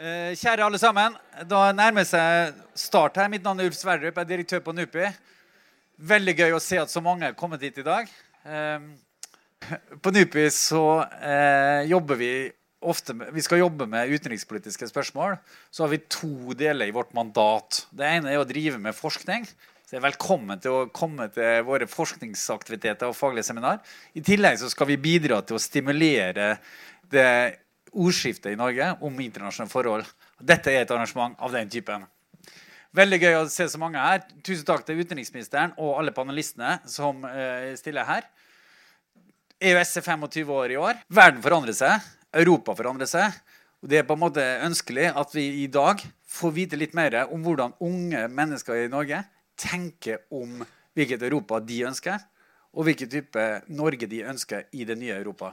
Eh, kjære alle sammen. Da nærmer seg start her. Mitt navn er Ulf Sverdrup, jeg er direktør på NUPI. Veldig gøy å se at så mange er kommet hit i dag. Eh, på NUPI så eh, jobber vi ofte med, Vi skal jobbe med utenrikspolitiske spørsmål. Så har vi to deler i vårt mandat. Det ene er å drive med forskning. Så er velkommen til å komme til våre forskningsaktiviteter og faglige seminar. I tillegg så skal vi bidra til å stimulere det ordskiftet i Norge om internasjonale forhold. Dette er et arrangement av den typen. Veldig gøy å se så mange her. Tusen takk til utenriksministeren og alle panelistene som eh, stiller her. EØS er 25 år i år. Verden forandrer seg. Europa forandrer seg. Og Det er på en måte ønskelig at vi i dag får vite litt mer om hvordan unge mennesker i Norge tenker om hvilket Europa de ønsker, og hvilken type Norge de ønsker i det nye Europa.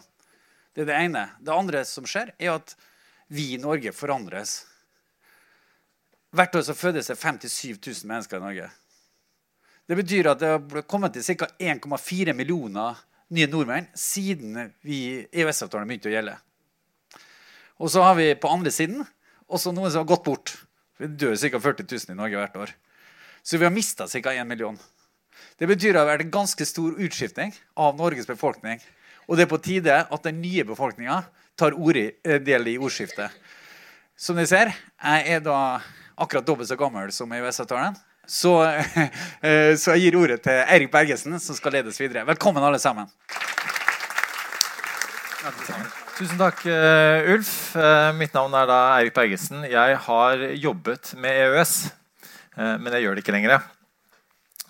Det er det ene. Det andre som skjer, er at vi i Norge forandres. Hvert år så fødes det 57 000 mennesker i Norge. Det betyr at det har kommet til ca. 1,4 millioner nye nordmenn siden EØS-avtalen begynte å gjelde. Og så har vi på andre siden også noen som har gått bort. Det dør ca. 40 000 i Norge hvert år. Så vi har mista ca. 1 million. Det betyr at det har vært en ganske stor utskifting av Norges befolkning. Og det er på tide at den nye befolkninga tar ord eh, del i ordskiftet. Som dere ser, jeg er da akkurat dobbelt så gammel som EØS-avtalen. Så, eh, så, jeg gir ordet til Eirik Bergesen, som skal ledes videre. Velkommen, alle sammen. Tusen takk, eh, Ulf. Mitt navn er da Eirik Bergesen. Jeg har jobbet med EØS. Men jeg gjør det ikke lenger.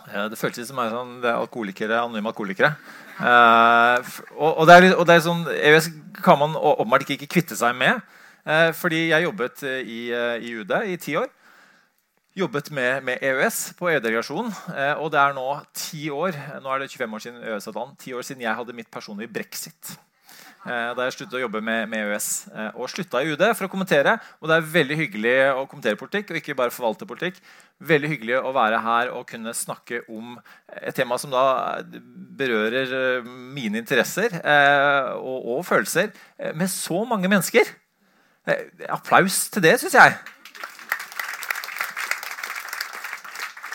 Eh, det føltes som er sånn, det er alkoholikere, anonyme alkoholikere. Eh, og, det er, og, det er, sånn, EØS kan man åpenbart ikke, ikke kvitte seg med. Eh, fordi jeg jobbet i, i UD i ti år. Jobbet med, med EØS på EU-delegasjonen. Eh, og det er nå ti år nå er det 25 år siden EØS-avtalen, ti år siden jeg hadde mitt personlige brexit. Eh, da jeg sluttet å jobbe med, EØS. Eh, og slutta i UD for å kommentere. Og det er veldig hyggelig å kommentere politikk, og ikke bare forvalte politikk. Veldig hyggelig å være her og kunne snakke om et tema som da berører eh, mine interesser og, og følelser med så mange mennesker. Applaus til det, syns jeg.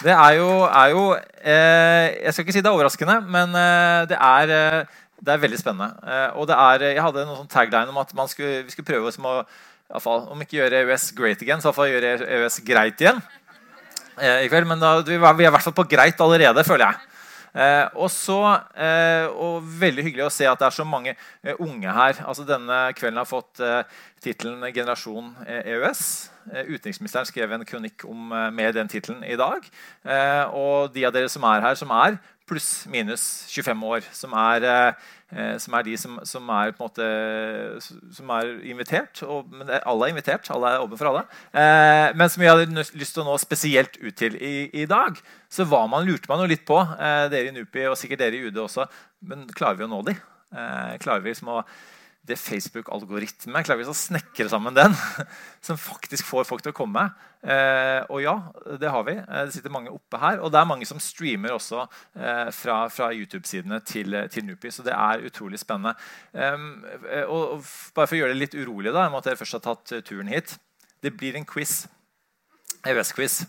Det er jo, er jo eh, Jeg skal ikke si det er overraskende, men eh, det er eh, det er veldig spennende. Eh, og er, jeg hadde noen sånn tagline om at skulle, vi skulle prøve å fall, om ikke gjøre EØS great again, så iallfall gjøre EØS greit igjen. Eh, i kveld, Men da, vi er i hvert fall på greit allerede, føler jeg. Eh, og så, eh, og Veldig hyggelig å se at det er så mange eh, unge her. Altså Denne kvelden har fått eh, tittelen 'Generasjon EØS'. Eh, utenriksministeren skrev en kronikk om, med den tittelen i dag. og de av dere som er her, som er pluss-minus 25 år, som er, eh, som er de som, som, er måte som er invitert. Og, men alle er invitert, alle er åpne for alle. Eh, men som vi hadde lyst til å nå spesielt ut til i, i dag, så man, lurte man jo litt på, eh, dere i NUPI og sikkert dere i UD også, men klarer vi å nå de? Eh, klarer vi liksom å det Facebook-algoritme klarer vi å snekre sammen den, som faktisk får folk til å komme. Eh, og ja, det har vi. Eh, det sitter mange oppe her. Og det er mange som streamer også eh, fra, fra YouTube-sidene til, til, Nupi. Så det er utrolig spennende. Eh, og, og, bare for å gjøre det litt urolig, da, med at dere først har tatt turen hit Det blir en quiz. EØS-quiz.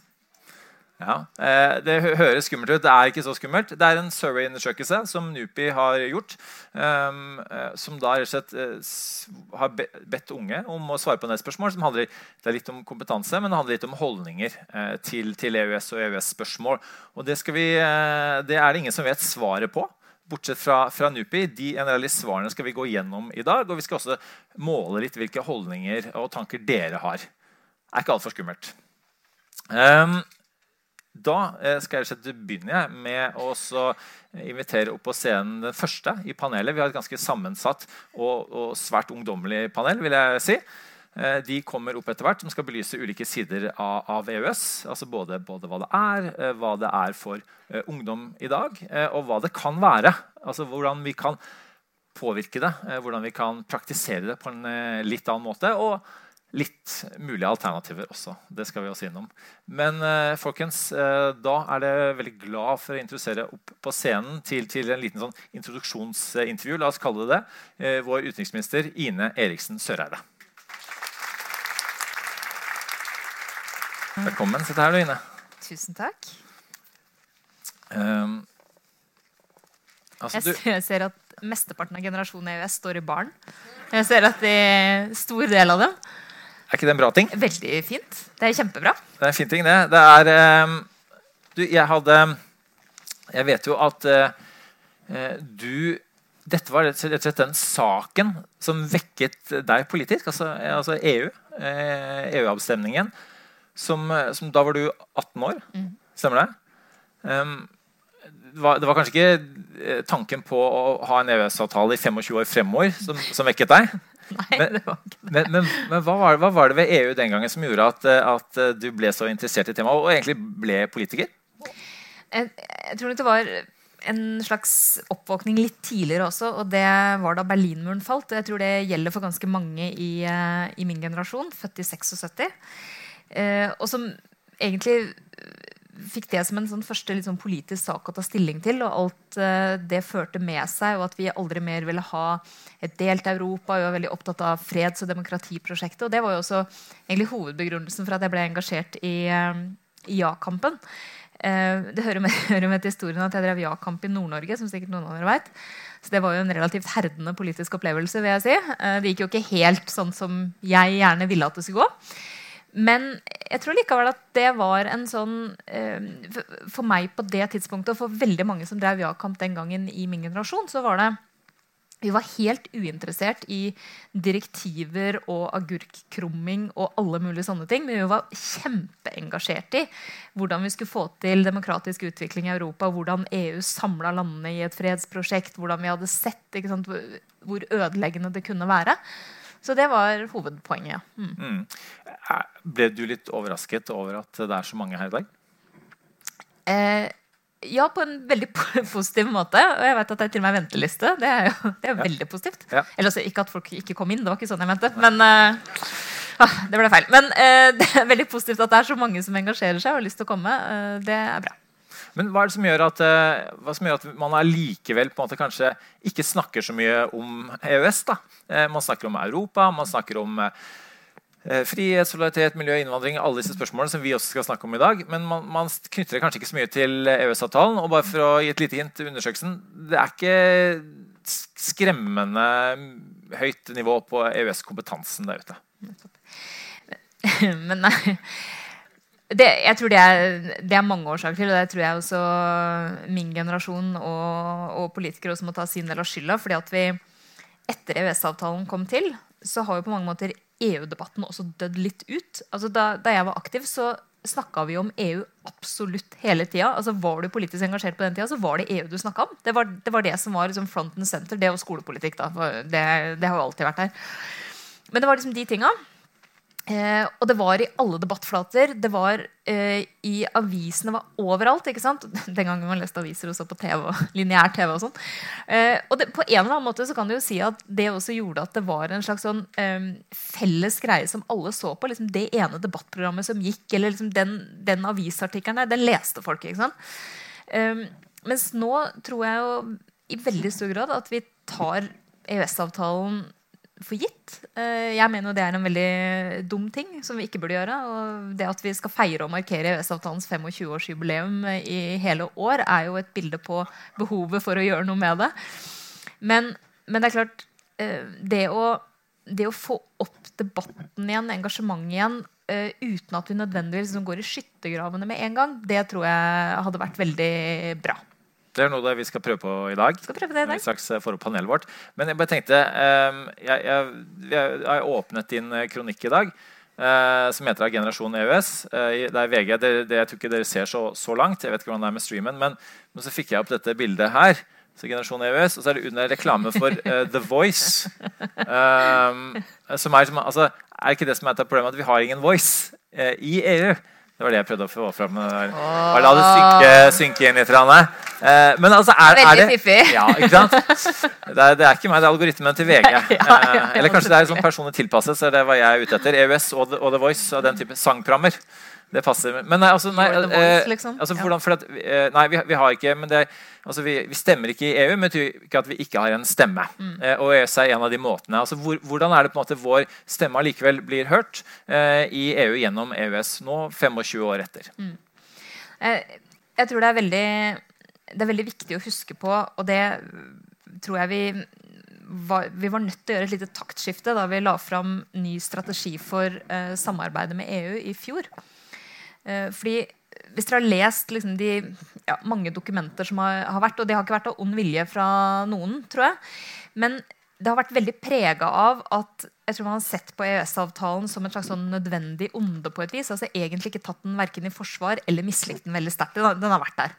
Ja, eh, Det høres skummelt ut. Det er ikke så skummelt. Det er en survey-undersøkelse som NUPI har gjort. Um, som da rett og slett uh, har bedt unge om å svare på en spørsmål som handler det er litt om kompetanse, men det handler litt om holdninger til, til, EØS og EØS-spørsmål. Og det, vi, uh, det, er det ingen som vet svaret på. Bortsett fra, fra NUPI. De en svarene skal vi gå gjennom i dag. Og vi skal også måle litt hvilke holdninger og tanker dere har. Det er ikke altfor skummelt. Um, da eh, skal jeg begynne med å invitere opp på scenen den første i panelet. Vi har et ganske sammensatt og, og svært ungdommelig panel. vil jeg si. Eh, de kommer opp etter hvert som skal belyse ulike sider av, av EØS. altså både, både, hva det er, eh, hva det er for ungdom i dag, og hva det kan være. Altså Hvordan vi kan påvirke det, hvordan vi kan praktisere det på en litt annen måte. og litt mulige alternativer også. Det skal vi også innom. Men eh, folkens, eh, da er det veldig glad for å introdusere opp på scenen til, til en liten sånn introduksjonsintervju. La oss kalle det det. Eh, vår utenriksminister Ine Eriksen Søreide. Velkommen. Sitt her, du, Ine. Tusen takk. Um, altså, Jeg du, ser- jeg ser at mesteparten av generasjonen EØS står i baren. Jeg ser at det er stor del av dem. Er ikke det en bra ting? Veldig fint. Det er kjempebra. Det er en fin ting, det. Det er um, Du, jeg hadde Jeg vet jo at uh, du Dette var rett og slett den saken som vekket deg politisk, altså, altså EU. Uh, EU-avstemningen. Som, eh, som Da var du 18 år, stemmer det? Um, det, var, det var kanskje ikke eh, tanken på å ha en EØS-avtale i 25 år fremover som, som vekket deg? Nei, Men- det var ikke det. Men, men, men hva, var, hva var det ved EU den gangen som gjorde at, at eh, du ble så interessert i temaet, og egentlig ble politiker? Jeg, jeg tror det var en slags oppvåkning litt tidligere også. Og det var da Berlinmuren falt. Og jeg tror det gjelder for ganske mange i, eh, i min generasjon, født i 76. Eh, og som egentlig fikk det som en sånn første sånn politisk sak å ta stilling til. Og alt uh, det førte med seg, og at vi aldri mer ville ha et delt Europa. Vi var veldig opptatt av freds- og demokratiprosjektet. Og det var jo også egentlig hovedbegrunnelsen for at jeg ble engasjert i, uh, i ja-kampen. Uh, det hører med, hører med til historien at jeg drev ja-kamp i Nord-Norge. som sikkert noen av dere vet. Så det var jo en relativt herdende politisk opplevelse. vil jeg si. Det gikk jo ikke helt sånn som jeg gjerne ville at det skulle gå. Men jeg tror likevel at det var en sånn eh, for- meg på det tidspunktet, og for veldig mange som drev ja-kamp den gangen i min generasjon, så var det vi var helt uinteressert i direktiver og agurkkrumming og alle mulige sånne ting. Men vi var kjempeengasjert i hvordan vi skulle få til demokratisk utvikling i Europa. Hvordan EU samla landene i et fredsprosjekt. Hvordan vi hadde sett sant, hvor ødeleggende det kunne være. Så det var hovedpoenget. Mm. Mm. Ble du litt overrasket over at det er så mange her i dag? Eh, ja, på en veldig positiv måte. Og jeg vet at det er til og med venteliste. Det er jo det er veldig positivt. Ja. Eller altså, ikke at folk ikke kom inn, det var ikke sånn jeg mente. Men eh, ah, det ble feil. Men eh, det er veldig positivt at det er så mange som engasjerer seg og har lyst til å komme. Eh, det er bra. Men hva er det som gjør at, eh, som gjør at man allikevel kanskje ikke snakker så mye om EØS? da? Eh, Man snakker om Europa, man snakker om eh, frihet, solidaritet, miljø, innvandring, alle disse spørsmålene som vi også skal snakke om i dag. Men man, man knytter det kanskje ikke så mye til EØS-avtalen. Og bare for å gi et lite hint til undersøkelsen, det er ikke sk- skremmende høyt nivå på EØS-kompetansen der ute. Men nei. Det, jeg tror det er, det er mange årsaker til, og det tror jeg også min generasjon og, og politikere også må ta sin del av skylda. fordi at vi etter EØS-avtalen kom til, så har jo på mange måter EU-debatten også dødd litt ut. Altså da, da jeg var aktiv, så snakka vi om EU absolutt hele tida. Altså var du politisk engasjert på den tida, så var det EU du snakka om. Det var, det var det som var liksom front and center. Det og skolepolitikk, da. Det, det har jo alltid vært her. Men det var liksom de tinga. Eh, og det var i alle debattflater. Det var eh, i avisene, var overalt. ikke sant? Den gangen man leste aviser og så på TV lineær TV. og sånn. Eh, og det, på en eller annen måte så kan du jo si at det også gjorde at det var en slags sånn felles greie som alle så på. liksom Det ene debattprogrammet som gikk, eller liksom den, den avisartikkelen der, den leste folk. ikke sant? Mens nå tror jeg jo i veldig stor grad at vi tar EØS-avtalen for gitt. Eh, Jeg mener jo det er en veldig dum ting som vi ikke burde gjøre. Og det at vi skal feire og markere EØS-avtalens 25-årsjubileum i hele år, er jo et bilde på behovet for å gjøre noe med det. Men, men det er klart eh, det å, det å få opp debatten igjen, engasjementet igjen, eh, uten at vi nødvendigvis går i skyttergravene med en gang, det tror jeg hadde vært veldig bra. Det er noe vi skal prøve på i dag. Skal prøve det i dag. vi straks eh, får opp panelet vårt. Men jeg bare tenkte ehm, Jeg, jeg, jeg har åpnet din eh, kronikk i dag, eh, som heter 'Av generasjon EØS'. Det er VG. Det, det, jeg tror ikke dere ser så, så langt. Jeg vet ikke hvordan det er med streamen, men, men så fikk jeg opp dette bildet her. Så generasjon EØS, Og så er det under reklame for uh, The Voice. Um, som er, som, altså, er ikke det som er et problem at vi har ingen voice uh, i EU? Det var det jeg prøvde å få fram. Bare la det synke, synke inn litt. Eh, men altså, er, er det fiffig. Ja, sant? Det det er ikke meg, det er algoritmen til VG. Eh, Eller kanskje det er sånn personlig tilpasset, så det hva jeg ute etter. EØS og The, og The Voice og den type sangprogrammer. Det passer. Men nei, altså, nei, the eh, voice, liksom. altså hvordan, for at, eh, nei, vi, vi har ikke men det, altså, vi, vi stemmer ikke i EU, men det betyr ikke at vi ikke har en stemme. Mm. Eh, og EØS er en av de måtene. Altså, hvor, hvordan er det på en måte vår stemme allikevel blir hørt eh, i EU gjennom EØS nå 25 år etter? Eh, Jeg tror det er veldig Det er veldig viktig å huske på, og det tror jeg vi var, vi var nødt til å gjøre et lite taktskifte da vi la fram ny strategi for eh, samarbeidet med EU i fjor. Eh, fordi hvis dere har lest liksom, de ja, mange dokumenter som har, har vært, og det har ikke vært av ond vilje fra noen, tror jeg, men det har vært veldig prega av at jeg tror man har sett på EØS-avtalen som et slags sånn nødvendig onde på et vis. altså Egentlig ikke tatt den verken i forsvar eller mislikt den veldig sterkt. Den, den har vært der.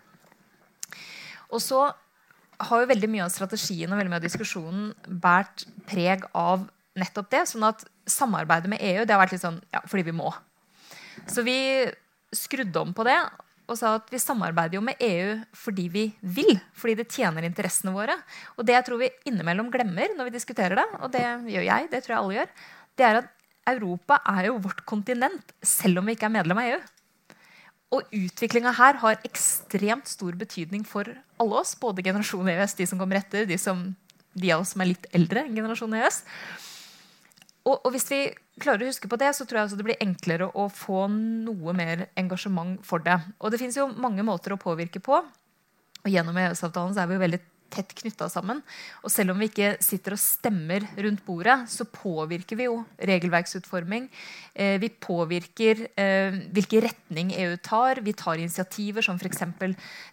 Og så har jo veldig mye av strategien og veldig mye av diskusjonen båret preg av nettopp det. Sånn at samarbeidet med EU det har vært litt sånn ja, fordi vi må. Så vi skrudde om på det og sa at vi samarbeider jo med EU fordi vi vil. Fordi det tjener interessene våre. Og det jeg tror vi innimellom glemmer når vi diskuterer det, og det gjør jeg, det tror jeg alle gjør, det er at Europa er jo vårt kontinent, selv om vi ikke er medlem av EU. Og utviklinga her har ekstremt stor betydning for alle oss. Både generasjon EØS, de som kommer etter, de, som, de av oss som er litt eldre enn generasjon EØS. Og, og hvis vi klarer å huske på det, så tror jeg det blir enklere å få noe mer engasjement for det. Og det fins jo mange måter å påvirke på. Og gjennom EØS-avtalen så er vi jo veldig tett knytta sammen. Og selv om vi ikke sitter og stemmer rundt bordet, så påvirker vi jo regelverksutforming. Eh, vi påvirker eh, hvilken retning EU tar. Vi tar initiativer som f.eks.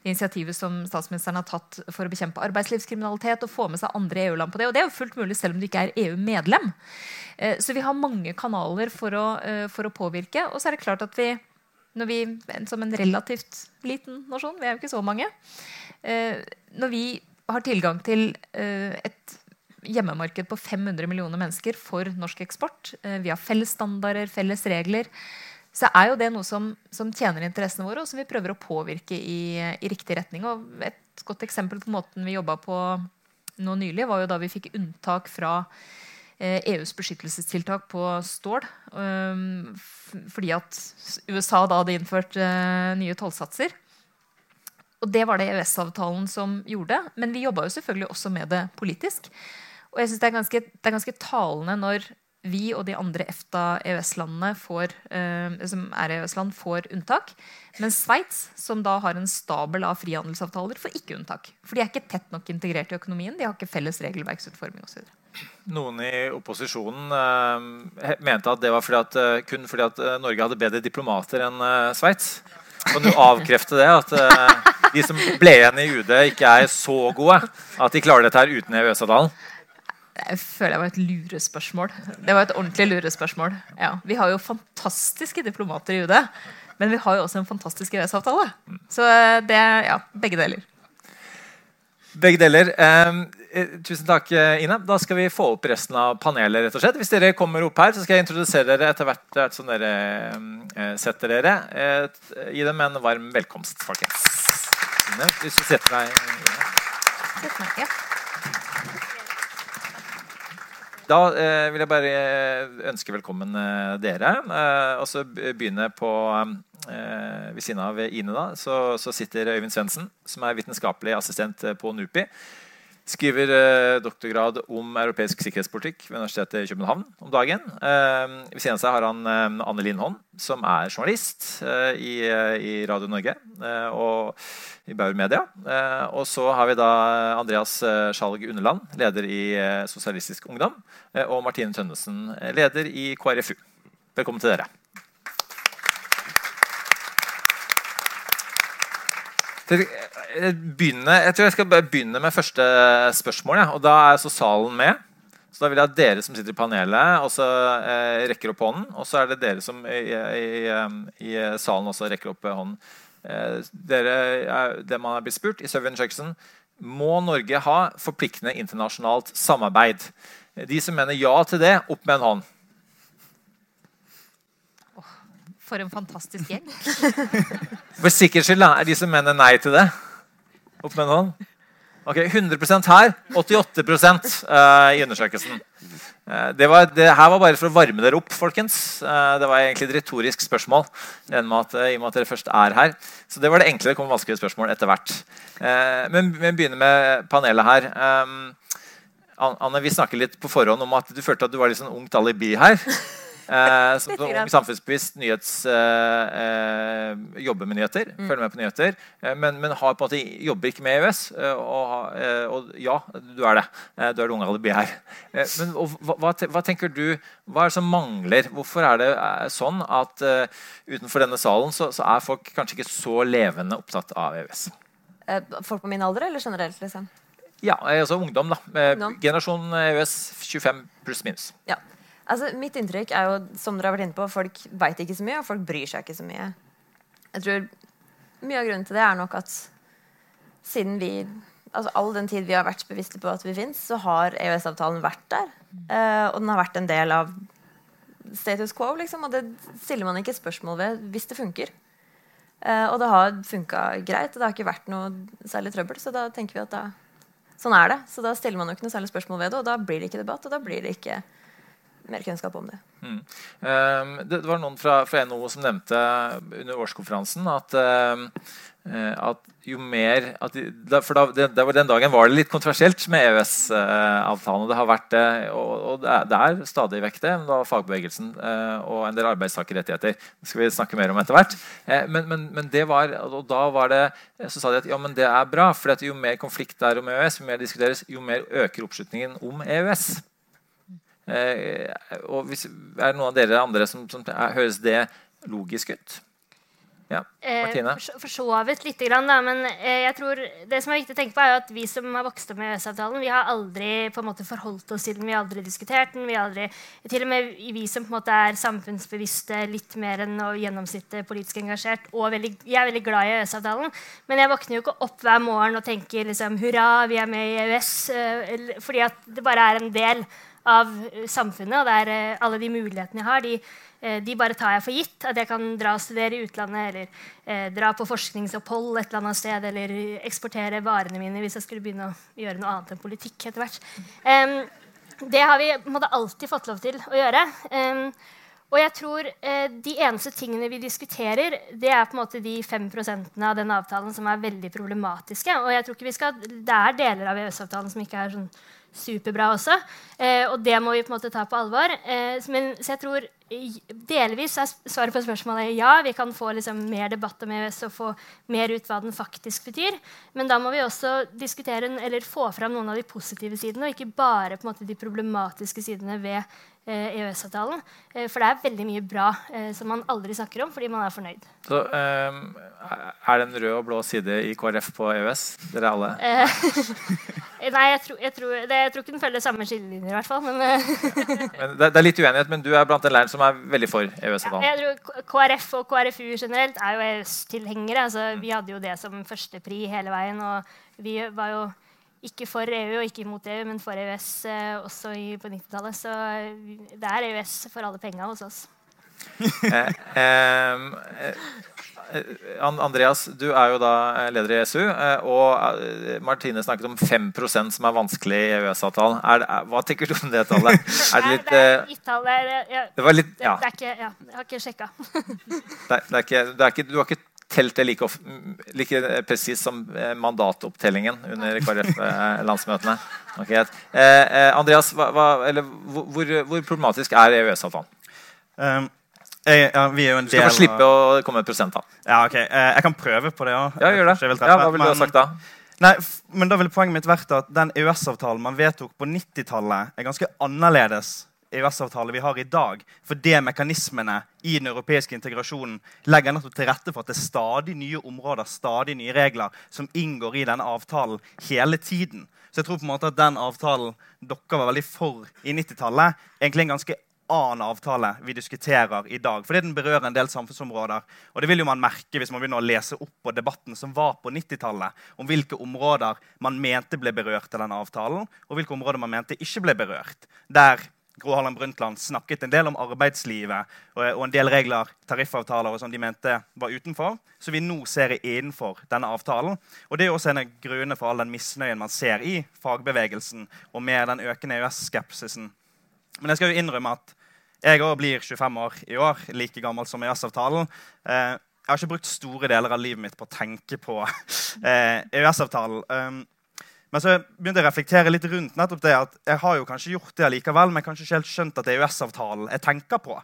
initiativet som statsministeren har tatt for å bekjempe arbeidslivskriminalitet og få med seg andre EU-land på det. Og det er jo fullt mulig selv om du ikke er EU-medlem. Eh, så vi har mange kanaler for å, eh, for å påvirke. Og så er det klart at vi når vi, som en relativt liten nasjon, vi er jo ikke så mange eh, Når vi har tilgang til eh, et hjemmemarked på 500 millioner mennesker for norsk eksport, eh, vi har felles standarder, felles regler, så er jo det noe som, som tjener interessene våre, og som vi prøver å påvirke i, i riktig retning. Og et godt eksempel på måten vi jobba på nå nylig, var jo da vi fikk unntak fra eh, EUs beskyttelsestiltak på stål. Fordi at USA da hadde innført nye tollsatser. Og det var det EØS-avtalen som gjorde. Men vi jobba jo selvfølgelig også med det politisk. Og jeg synes det er, ganske, det er ganske talende når vi og de andre EFTA-EØS-landene eh, som er EØS-land, får unntak. Men Sveits, som da har en stabel av frihandelsavtaler, får ikke unntak. For de er ikke tett nok integrert i økonomien. De har ikke felles regelverksutforming osv. Noen i opposisjonen eh, mente at det var fordi at, eh, kun fordi at eh, Norge hadde bedre diplomater enn eh, Sveits. Kan du avkrefte det? At eh, de som ble igjen i UD, ikke er så gode? At de klarer dette her uten EØS-avtalen? Jeg føler jeg var et lurespørsmål. Det var et ordentlig lurespørsmål. Ja, vi har jo fantastiske diplomater i UD, men vi har jo også en fantastisk EØS-avtale. Så det det ja, begge deler. Begge deler. Eh, eh, tusen takk, eh, Ine. Da skal vi få opp resten av panelet. rett og slett. Hvis dere kommer opp her, så skal jeg introdusere dere etter hvert, som dere eh, setter dere. Eh, gi dem en varm velkomst, folkens. Ine, hvis du setter deg Ja. Da eh, vil jeg bare eh, ønske velkommen eh, dere. Eh, og så begynner begynne på eh, Ved siden av Ine da, så, så sitter Øyvind Svendsen, som er vitenskapelig assistent eh, på NUPI. Skriver eh, doktorgrad om europeisk sikkerhetspolitikk ved Universitetet i København om dagen. Eh, ved siden av seg har han eh, Anne Lindholm, som er journalist eh, i, eh, i Radio Norge eh, og i Bauer Media. Og så har vi da Andreas Skjalg Underland, leder i Sosialistisk Ungdom, og Martine Tønnesen, leder i KrFU. Velkommen til dere. Til- eh, Begynne, jeg tror jeg skal begynne med første spørsmål. Ja. Og da er så salen med. Så da vil jeg at dere som sitter i panelet, også eh, rekker opp hånden. Og så er det dere som i, i, eh, i salen også rekker opp hånden. Eh, dere, er, det man er blitt spurt i survey-undersøkelsen Må Norge ha forpliktende internasjonalt samarbeid? De som mener ja til det, opp med en hånd. For en fantastisk gjeng. For sikkerhets skyld er de som mener nei til det. Opp med en hånd. Ok, 100% her, 88 eh, i undersøkelsen. Eh, det, var, det, her var bare for å varme dere opp, folkens. Eh, det var egentlig et retorisk spørsmål. I og med at dere først er her. Så det var det enkle. Det kom vanskelige spørsmål etter hvert. Men vi begynner med panelet her. Anne, vi snakker litt på forhånd om at du følte at du var litt sånn ungt alibi her. Eh, som, som ung samfunnsbevisst nyhets, eh, eh, jobber med nyheter. Mm. Følger med på nyheter. Eh, men, men har på en måte, jobber ikke med EØS. Eh, og, og, ja, du er det. du er det unge alibiet her. men og, hva, hva, tenker du Hva er det som mangler? Hvorfor er det sånn at utenfor denne salen så, så, er folk kanskje ikke så levende opptatt av EØS? Folk på min alder, eller generelt? liksom? Ja, altså ungdom. da. Ungdom. Generasjon EØS 25 pluss minus. Ja. Altså, mitt inntrykk er jo, som dere har vært inne på, folk veit ikke så mye, og folk bryr seg ikke så mye. Jeg tror Mye av grunnen til det er nok at siden vi altså All den tid vi har vært bevisste på at vi fins, så har EØS-avtalen vært der. Uh, og den har vært en del av status quo, liksom, og det stiller man ikke spørsmål ved hvis det funker. Uh, og det har funka greit, og det har ikke vært noe særlig trøbbel. Så da tenker vi at da, sånn er det. Så da stiller man jo ikke noe særlig spørsmål ved det, og da blir det ikke debatt, og da blir det ikke mer kunnskap om det. Mm. Um, det, var noen fra, fra, NHO som nevnte under årskonferansen at, uh, at jo mer at de, For da, den dagen var det litt kontroversielt med EØS-avtalen. Det har vært det, og, og det, er, stadig vekk det. Men da fagbevegelsen uh, og en del arbeidstakerrettigheter. Det skal vi snakke mer om etter hvert. Uh, men, men, men, det var, og da var det, så sa de at ja, men det er bra. for jo mer konflikt det er om EØS, jo mer diskuteres, jo mer øker oppslutningen om EØS. Eh, og hvis, er det noen av dere andre som, som høres det logisk ut? Ja, eh, Martine? Eh, for så vidt lite grann, da, men eh, jeg tror det som er viktig å tenke på er at vi som har vokst opp med EØS-avtalen, vi har aldri på en måte forholdt oss til den, vi har aldri diskutert den. vi har aldri, Til og med vi som på en måte er samfunnsbevisste litt mer enn å gjennomsnittet politisk engasjert, og veldig, jeg er veldig glad i EØS-avtalen, men jeg våkner jo ikke opp hver morgen og tenker liksom, hurra, vi er med i EØS, eh, fordi at det bare er en del av eh, samfunnet. Og der er alle de mulighetene jeg har, de, eh, de, bare tar jeg for gitt. At jeg kan dra og studere i utlandet, eller eh, dra på forskningsopphold et eller annet sted, eller eksportere varene mine hvis jeg skulle begynne å gjøre noe annet enn politikk etter hvert. Um, det har vi måtte, alltid fått lov til å gjøre. Um, og jeg tror eh, De eneste tingene vi diskuterer, det er på en måte de 5% av den avtalen som er veldig problematiske. Og jeg tror ikke vi skal, Det er deler av EØS-avtalen som ikke er sånn superbra også. Eh, og det må vi på en måte ta på alvor. Eh, men, så jeg tror delvis er svaret på spørsmålet ja. Vi kan få liksom, mer debatt om EØS og få mer ut hva den faktisk betyr. Men da må vi også diskutere eller få fram noen av de positive sidene, og ikke bare på en måte, de problematiske sidene ved Eh, EØS-avtalen. Eh, for det er veldig mye bra eh, som man aldri snakker om fordi man er fornøyd. Så um, Er det en rød og blå side i KrF på EØS? Dere alle? nei, jeg tror, jeg, tror, det, jeg tror, ikke den følger samme skillelinjer, i hvert fall. Men, men det, det, er litt uenighet, men du er blant den leiren som er veldig for EØS-avtalen? Ja, jeg tror KrF og KrFU generelt er jo EØS-tilhengere. Altså, vi hadde jo det som førstepri hele veien. og vi var jo ikke for EU og ikke mot EU, men for EØS eh, også i, på 90-tallet. Så eh, det er EØS for alle penga hos oss. Eh, eh, Andreas, du er jo da leder i ESU, og Martine snakket om 5% som er vanskelig i EØS-avtalen. Hva tenker du om det tallet? Er det litt Det er gitt-tall. Det, var litt, ja. det, er ikke, ja, jeg har ikke sjekka. det, er ikke, det er ikke, du har ikke telt det like, like presis som eh, mandatopptellingen under KrF-landsmøtene. Okay. Eh, eh, Andreas, hva, hva, eller, hvor, hvor, problematisk er EØS-avtalen? Um, jeg, ja, vi er jo en del Du skal slippe å komme med et prosenttall. Ja, ok. Eh, jeg kan prøve på det òg. Ja, gjør det. Ja, hva ville du ha sagt da? Nei, men da ville Poenget mitt vært at den EØS-avtalen man vedtok på 90-tallet, er ganske annerledes EØS-avtale vi har i dag. For det mekanismene i den europeiske integrasjonen legger nettopp til rette for at det er stadig nye områder stadig nye regler som inngår i denne avtalen hele tiden. Så jeg tror på en måte at den avtalen dere var veldig for i 90-tallet, egentlig en ganske annen avtale vi diskuterer i dag. Fordi den berører en del samfunnsområder. Og det vil jo man merke hvis man begynner å lese opp på debatten som var på 90-tallet, om hvilke områder man mente ble berørt av denne avtalen, og hvilke områder man mente ikke ble berørt. Der Gro Harlem Brundtland snakket en del om arbeidslivet og, en del regler, tariffavtaler sånn de mente var utenfor, så vi nå ser innenfor denne avtalen. Og Det er også en av grunnene for all den misnøyen man ser i fagbevegelsen, og med den økende EØS-skepsisen Men jeg skal jo innrømme at jeg òg blir 25 år i år, like gammel som EØS-avtalen. Eh, jeg har ikke brukt store deler av livet mitt på å tenke på eh, EØS-avtalen. Men så begynte jeg å reflektere litt rundt nettopp det at jeg har jo kanskje gjort det likevel, men kanskje ikke helt skjønt at det er EØS-avtalen jeg tenker på.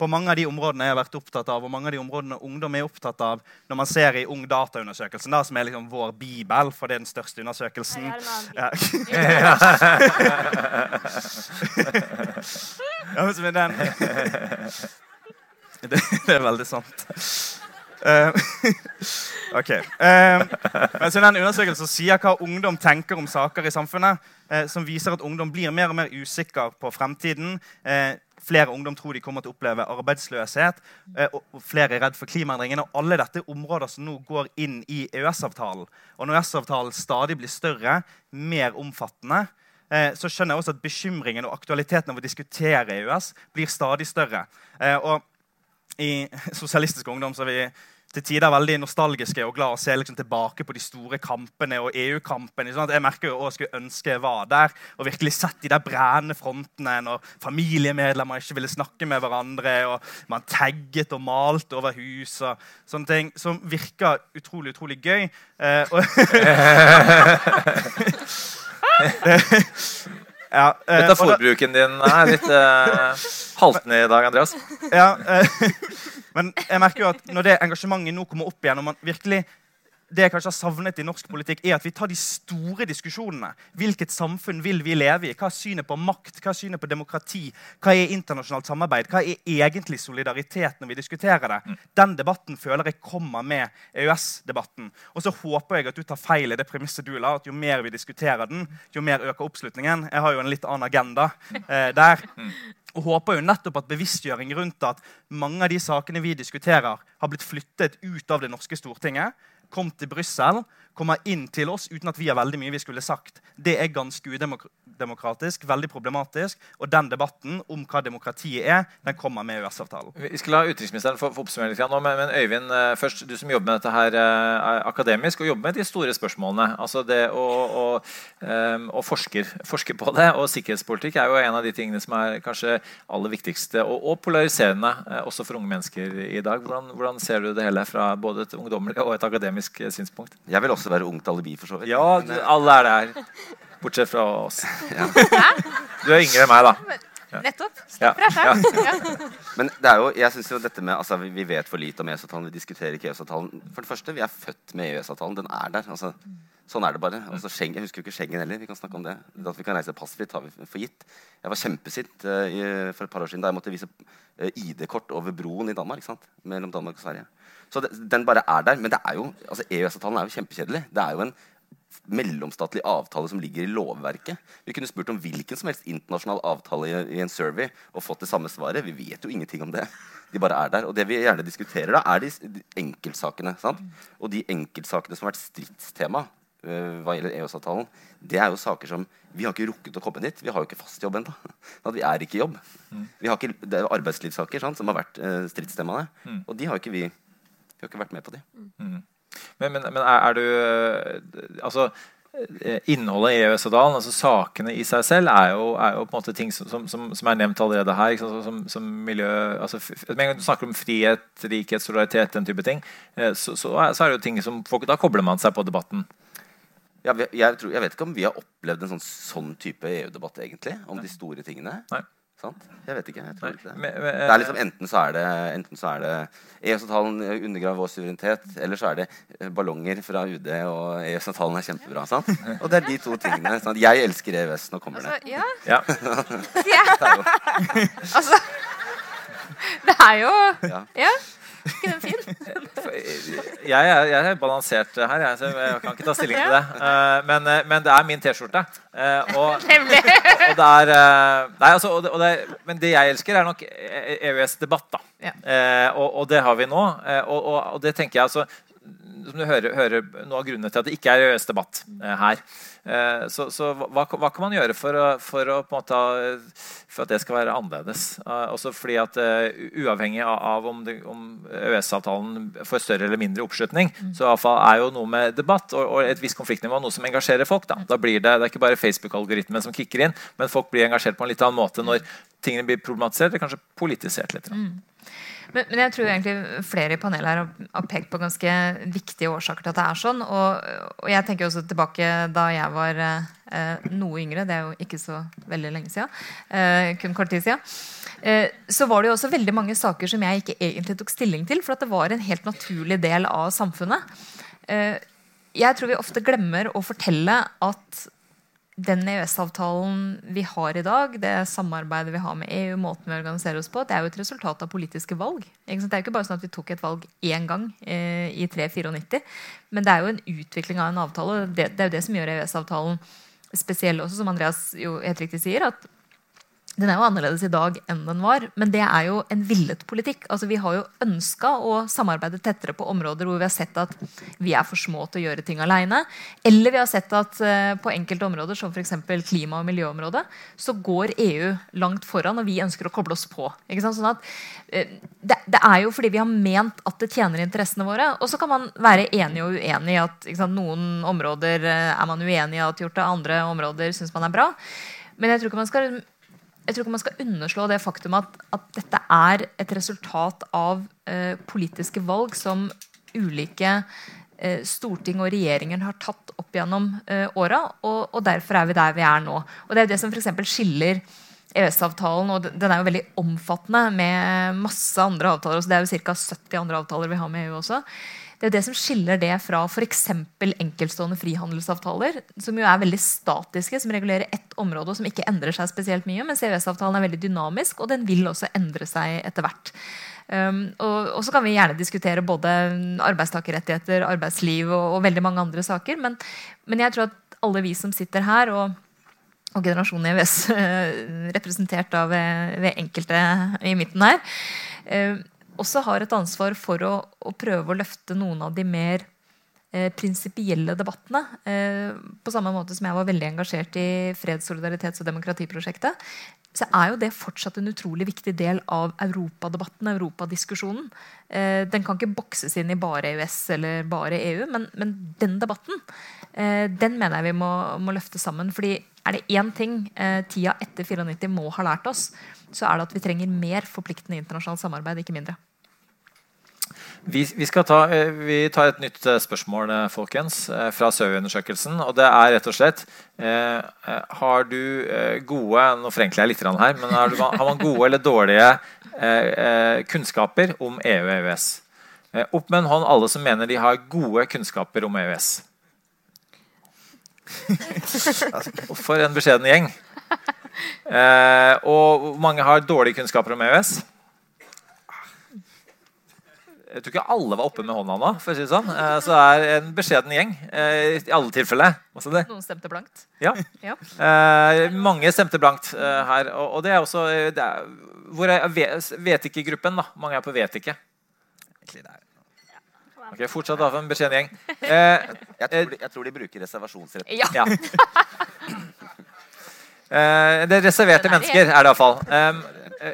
På mange av de områdene jeg har vært opptatt av, og mange av de områdene ungdom er opptatt av når man ser i Ung data-undersøkelsen, da, som er liksom vår bibel, for det er den største undersøkelsen. Ja. ja, men den det, det er veldig sant. Eh, ok. Uh, men så den Undersøkelsen sier hva ungdom tenker om saker i samfunnet, uh, som viser at ungdom blir mer og mer usikker på fremtiden. flere ungdom tror de kommer til å oppleve arbeidsløshet. og flere er redd for klimaendringene. Og alle dette er områder som nå går inn i EØS-avtalen. Og når EØS-avtalen stadig blir større, mer omfattende, så skjønner jeg også at bekymringen og aktualiteten av å diskutere EØS blir stadig større. og i Sosialistisk Ungdom så er vi til tider veldig nostalgiske og glad å se liksom, tilbake på de store kampene og EU-kampene. Sånn jeg merker jo også skulle ønske jeg var der og virkelig sett de der brennende frontene når familiemedlemmer ikke ville snakke med hverandre, og man tagget og malte over hus og sånne ting, som virker utrolig, utrolig gøy. Eh, og ja, eh, Metaforbruken din er litt eh, haltende i dag, Andreas. Ja, eh, men jeg merker jo at når det engasjementet nå kommer opp igjen, og man virkelig det jeg kanskje har savnet i norsk politikk, er at vi tar de store diskusjonene. Hvilket samfunn vil vi leve i? Hva er synet på makt? Hva er synet på demokrati? Hva er internasjonalt samarbeid? Hva er egentlig solidaritet når vi diskuterer det? Mm. Den debatten føler jeg kommer med EØS-debatten. Og så håper jeg at du tar feil i det premisset du la, at jo mer vi diskuterer den, jo mer øker oppslutningen. Jeg har jo en litt annen agenda eh, der. Mm. Og håper jo nettopp at bevisstgjøring rundt at mange av de sakene vi diskuterer, har blitt flyttet ut av det norske Stortinget kom til Brussel, kommer inn til oss uten at vi har veldig mye vi skulle sagt. Det er ganske udemokratisk, veldig problematisk. Og den debatten om hva demokratiet er, den kommer med EØS-avtalen. Vi skal la utenriksministeren få, oppsummere litt nå, men, Øyvind, eh, først, du som jobber med dette her eh, akademisk, og jobber med de store spørsmålene. altså det å, å, um, å forsker, forske på det, og sikkerhetspolitikk er jo en av de tingene som er kanskje aller viktigste, og, og polariserende eh, også for unge mennesker i dag. Hvordan, hvordan, ser du det hele fra både et ungdommelig og et akademisk synspunkt? Jeg vil også være ungt alibi, for så vidt. Ja, alle er der. Bortsett fra oss. Ja. Du er yngre enn meg, da. Ja. Nettopp. For deg sjøl. Men det er jo, jeg synes jo dette med, altså, vi, vet for lite om EØS-avtalen. Vi diskuterer ikke EØS-avtalen. For det første, vi er født med EØS-avtalen. Den er der. altså Sånn er det bare. Altså, Schengen, jeg husker jo ikke Schengen heller. vi kan snakke om det. At vi kan reise passfritt, har vi for gitt. Jeg var kjempesint uh, for et par år siden da jeg måtte vise uh, ID-kort over broen i Danmark. Sant? Mellom Danmark og Sverige. Så det, den bare er der. Men det er jo, altså EØS-avtalen er jo kjempekjedelig. Det er jo en mellomstatlig avtale som ligger i lovverket. Vi kunne spurt om hvilken som helst internasjonal avtale i, i en survey og fått det samme svaret. Vi vet jo ingenting om det. De bare er der. Og det vi gjerne diskuterer, da, er de, de enkeltsakene. Sant? Og de enkeltsakene som har vært stridstema uh, hva gjelder EØS-avtalen, det er jo saker som Vi har ikke rukket å komme dit. Vi har jo ikke fast jobb ennå. Vi er ikke i jobb. Mm. Vi har ikke, det er arbeidslivssaker sant, som har vært uh, stridstemaene. Mm. Og de har ikke vi Vi har ikke vært med på de. Mm. Men, men, men er, er, du eh, Altså Innholdet i EØS-avtalen, altså sakene i seg selv, er jo, er jo, på en måte ting som, som, som er nevnt allerede her. Som, som, miljø, altså, Med en gang du snakker om frihet, rikhet, solidaritet, den type ting, så, så, så er det jo ting som folk, Da kobler man seg på debatten. Ja, jeg, tror, jeg, vet ikke om vi har opplevd en sånn, sånn type EU-debatt egentlig, om de store tingene. Nei. Sant? Jeg vet ikke. Jeg tror ikke det. Men, men, det er liksom Enten så er det Enten så er det EØS-avtalen undergraver vår suverenitet, eller så er det eh, ballonger fra UD, og EØS-avtalen er kjempebra. Sant? Og det er de to tingene. Sant? Jeg elsker EØS. Nå kommer altså, det. Ja. ja. altså Det er jo ja. ja. Ikke den fin? Jeg, er, jeg er balansert her, jeg, så jeg kan ikke ta stilling til det. Uh, men, eh, men, det er min T-skjorte. Uh, og, og, det er uh, Nei, altså, og det, og det, Men det jeg elsker, er nok EØS-debatt. da og, det har vi nå. Og, det tenker jeg altså som du hører, hører, noe av grunnene til at det ikke er EØS-debatt eh, her. Eh, så, så hva, hva, kan man gjøre for, å, for, å, måte, for at det skal være annerledes? Eh, også fordi at Uavhengig av, av om, om EØS-avtalen får større eller mindre oppslutning, mm. så er jo noe med debatt og, og, et visst konfliktnivå noe som engasjerer folk. Da, da blir det, det er ikke bare Facebook-algoritmen som kicker inn, men folk blir engasjert på en litt annen måte når tingene blir problematisert eller kanskje politisert litt. Mm. Men, men, jeg tror egentlig flere i panelet her har, pekt på ganske viktige årsaker til at det er sånn. Og, og jeg tenker også tilbake da jeg var eh, noe yngre, det er jo ikke så veldig lenge siden, eh, kun kort tid siden, eh, så var det jo også veldig mange saker som jeg ikke egentlig tok stilling til, for at det var en helt naturlig del av samfunnet. Eh, jeg tror vi ofte glemmer å fortelle at den EØS-avtalen vi har i dag, det samarbeidet vi har med EU, måten vi organiserer oss på, det er jo et resultat av politiske valg. Det er jo ikke bare sånn at vi tok et valg én gang eh, i 394, men det er jo en utvikling av en avtale. Det, det er jo det som gjør EØS-avtalen spesiell også, som Andreas jo helt riktig sier. at den er jo annerledes i dag enn den var, men det er jo en villet politikk. Altså, vi har jo ønska å samarbeide tettere på områder hvor vi har sett at vi er for små til å gjøre ting alene. Eller vi har sett at uh, på enkelte områder, som f.eks. klima- og miljøområdet, så går EU langt foran, og vi ønsker å koble oss på. Sånn at, uh, det, det, er jo fordi vi har ment at det tjener interessene våre. Og så kan man være enig og uenig i at sant, noen områder uh, er man uenig i at gjort det, andre områder syns man er bra. Men jeg tror ikke man skal jeg tror ikke man skal underslå det faktum at, at dette er et resultat av eh, politiske valg som ulike eh, storting og regjeringer har tatt opp gjennom eh, åra. Og, og, derfor er vi der vi er nå. Og Det er det som for skiller EØS-avtalen, og den er jo veldig omfattende med masse andre avtaler. Så det er jo ca. 70 andre avtaler vi har med EU også. Det er det som skiller det fra f.eks. enkeltstående frihandelsavtaler, som jo er veldig statiske, som regulerer ett område og som ikke endrer seg spesielt mye. Mens EØS-avtalen er veldig dynamisk, og den vil også endre seg etter hvert. Um, og, og, så kan vi gjerne diskutere både arbeidstakerrettigheter, arbeidsliv og, og veldig mange andre saker. Men, men, jeg tror at alle vi som sitter her, og, og generasjonen EØS representert av ved, ved enkelte i midten her, uh, også har et ansvar for å, å prøve å løfte noen av de mer eh, prinsipielle debattene. Eh, på samme måte som jeg var veldig engasjert i freds-, solidaritets- og demokratiprosjektet, så er jo det fortsatt en utrolig viktig del av europadebatten, europadiskusjonen. Eh, den kan ikke bokses inn i bare EØS eller bare EU, men, men den debatten eh, den mener jeg vi må, må, løfte sammen. fordi er det én ting eh, tida etter 94 må ha lært oss, så er det at vi trenger mer forpliktende internasjonalt samarbeid, ikke mindre. Vi, vi, ta, eh, vi, tar et nytt eh, spørsmål eh, folkens, fra SØVI-undersøkelsen. og det er rett og slett eh, Har du gode Nå forenkler jeg litt her, men har, du, har man gode eller dårlige eh, kunnskaper om EU og EØS? Opp med en hånd alle som mener de har gode kunnskaper om EØS. For en beskjeden gjeng. Eh, og mange har dårlige kunnskaper om EØS. Jeg tror ikke alle var oppe med hånda nå. for å si det sånn. Eh, så det er en beskjeden gjeng eh, i alle tilfeller. Noen stemte blankt? Ja. ja. Eh, mange stemte blankt her. Og, det er også det er, hvor er vet ikke-gruppen. da. Mange er på vet ikke. Ok, Fortsatt for en beskjeden gjeng. Eh, jeg, tror de, jeg, tror de, bruker reservasjonsretten. Ja. ja. eh, det er reserverte mennesker, er det iallfall. Eh,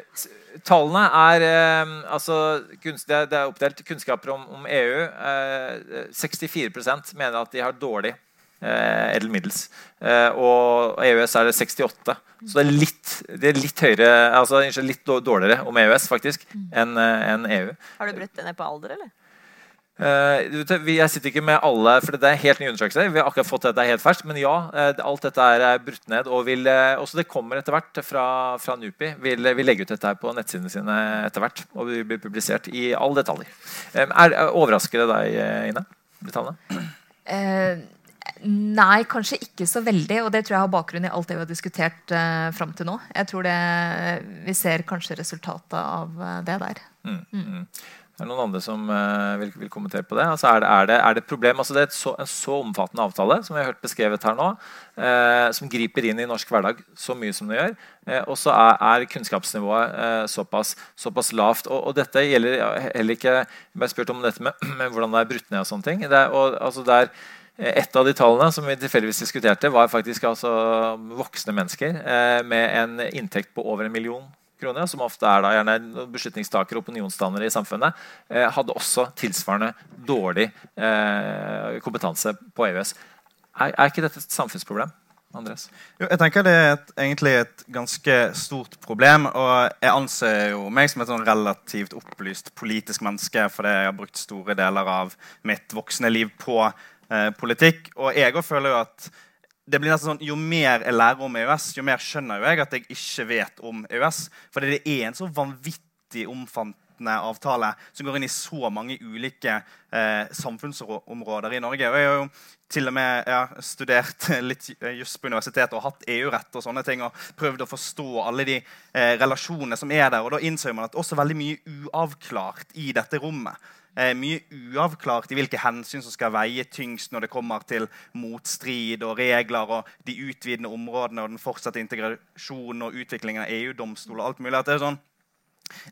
tallene er eh, altså, kunst, det, er oppdelt kunnskaper om, om EU. Eh, 64% mener at de har dårlig eh, eller middels. Eh, og EØS er det 68. Så det er litt, det er litt høyere altså litt dårligere om EØS faktisk enn en EU. Har du brutt det ned på alder, eller? Uh, jeg sitter ikke med alle, for det er helt ny undersøkelse. Vi har akkurat fått dette helt ferskt, Men ja, uh, alt dette er brutt ned. Og vil, også det kommer etter hvert fra, fra NUPI. Vil, vil legge ut dette her på nettsidene sine etter hvert. Og vil bli publisert i alle detaljer. Er, overrasker det deg, Ine? De tallene? Nei, kanskje ikke så veldig. Og det tror jeg har bakgrunn i alt det vi har diskutert eh, fram til nå. Jeg tror det, Vi ser kanskje resultatet av det der. Mm. Mm. Det er noen andre som uh, vil, vil, kommentere på det. Altså, er, det, er, det, er det et problem? Altså, det er så, en så omfattende avtale som vi har hørt beskrevet her nå, uh, som griper inn i norsk hverdag så mye som det gjør. Uh, og så er, er, kunnskapsnivået såpass, såpass, lavt. Og, og, dette gjelder heller ikke Jeg ble spurt om dette med, med, hvordan det er brutt ned og sånne ting. Det og, altså, det er et av de tallene som vi tilfeldigvis diskuterte, var faktisk altså voksne mennesker med en inntekt på over en million kroner, som ofte er da gjerne beslutningstakere og opinionsdannere i samfunnet, eh, hadde også tilsvarende dårlig eh, kompetanse på EØS. Er, er, ikke dette et samfunnsproblem? Andres? Jo, jeg tenker Det er et, egentlig et ganske stort problem. og Jeg anser jo meg som et sånn relativt opplyst politisk menneske fordi jeg har brukt store deler av mitt voksne liv på eh, politikk. Og jeg òg føler jo at det blir nesten sånn, Jo mer jeg lærer om EØS, jo mer skjønner jeg at jeg ikke vet om EØS. For det er en så vanvittig omfattende avtale som går inn i så mange ulike eh, samfunnsområder i Norge. Og jeg har jo til og med ja, studert litt juss på universitetet og hatt EU-rett og sånne ting, og prøvd å forstå alle de eh, relasjonene som er der. Og da innser man at også veldig mye uavklart i dette rommet mye uavklart i hvilke hensyn som skal veie tyngst når det kommer til motstrid og regler og de utvidende områdene og den fortsatte integrasjonen og utviklingen av EU-domstol og alt mulig. at det er sånn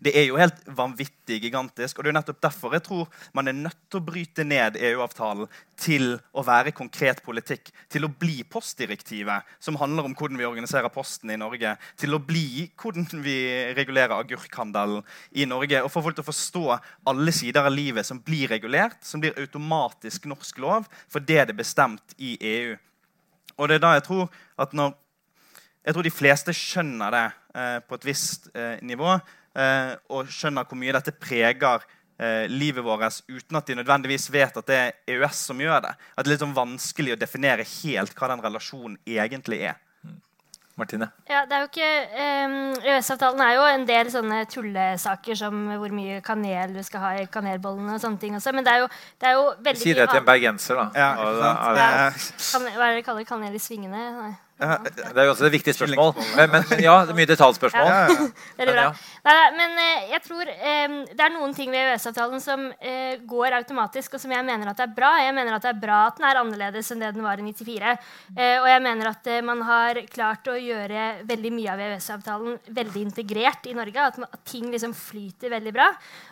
det er jo helt vanvittig gigantisk. og Det er nettopp derfor jeg tror man er nødt til å bryte ned EU-avtalen til å være konkret politikk. Til å bli postdirektivet, som handler om hvordan vi organiserer Posten i Norge. Til å bli hvordan vi regulerer agurkhandelen i Norge. Og få folk til å forstå alle sider av livet som blir regulert, som blir automatisk norsk lov fordi det er bestemt i EU. Og det er da jeg tror at når Jeg tror de fleste skjønner det eh, på et visst eh, nivå og skjønner hvor mye dette preger eh, livet vårt uten at de nødvendigvis vet at det er EØS som gjør det. At det er litt sånn vanskelig å definere helt hva den relasjonen egentlig er. Martine? Ja, det er jo ikke um, EØS-avtalen er jo en del sånne tullesaker som hvor mye kanel du skal ha i kanelbollene og sånne ting også. Men det er jo, det er jo veldig Si det til en bergenser, da. Ja, ja, kan, hva er det de kaller kanel i svingene? Nei. Det er jo også et viktig spørsmål. Men, men ja, det er mye detaljspørsmål. Ja, ja, Veldig bra. Nei, men uh, jeg tror um, det er noen ting ved EØS-avtalen som uh, går automatisk, og som jeg mener at er bra. Jeg mener at det er bra at den er annerledes enn det den var i 94. Uh, eh, og jeg mener at man har klart å gjøre veldig mye av EØS-avtalen veldig integrert i Norge. At, at, ting liksom flyter veldig bra.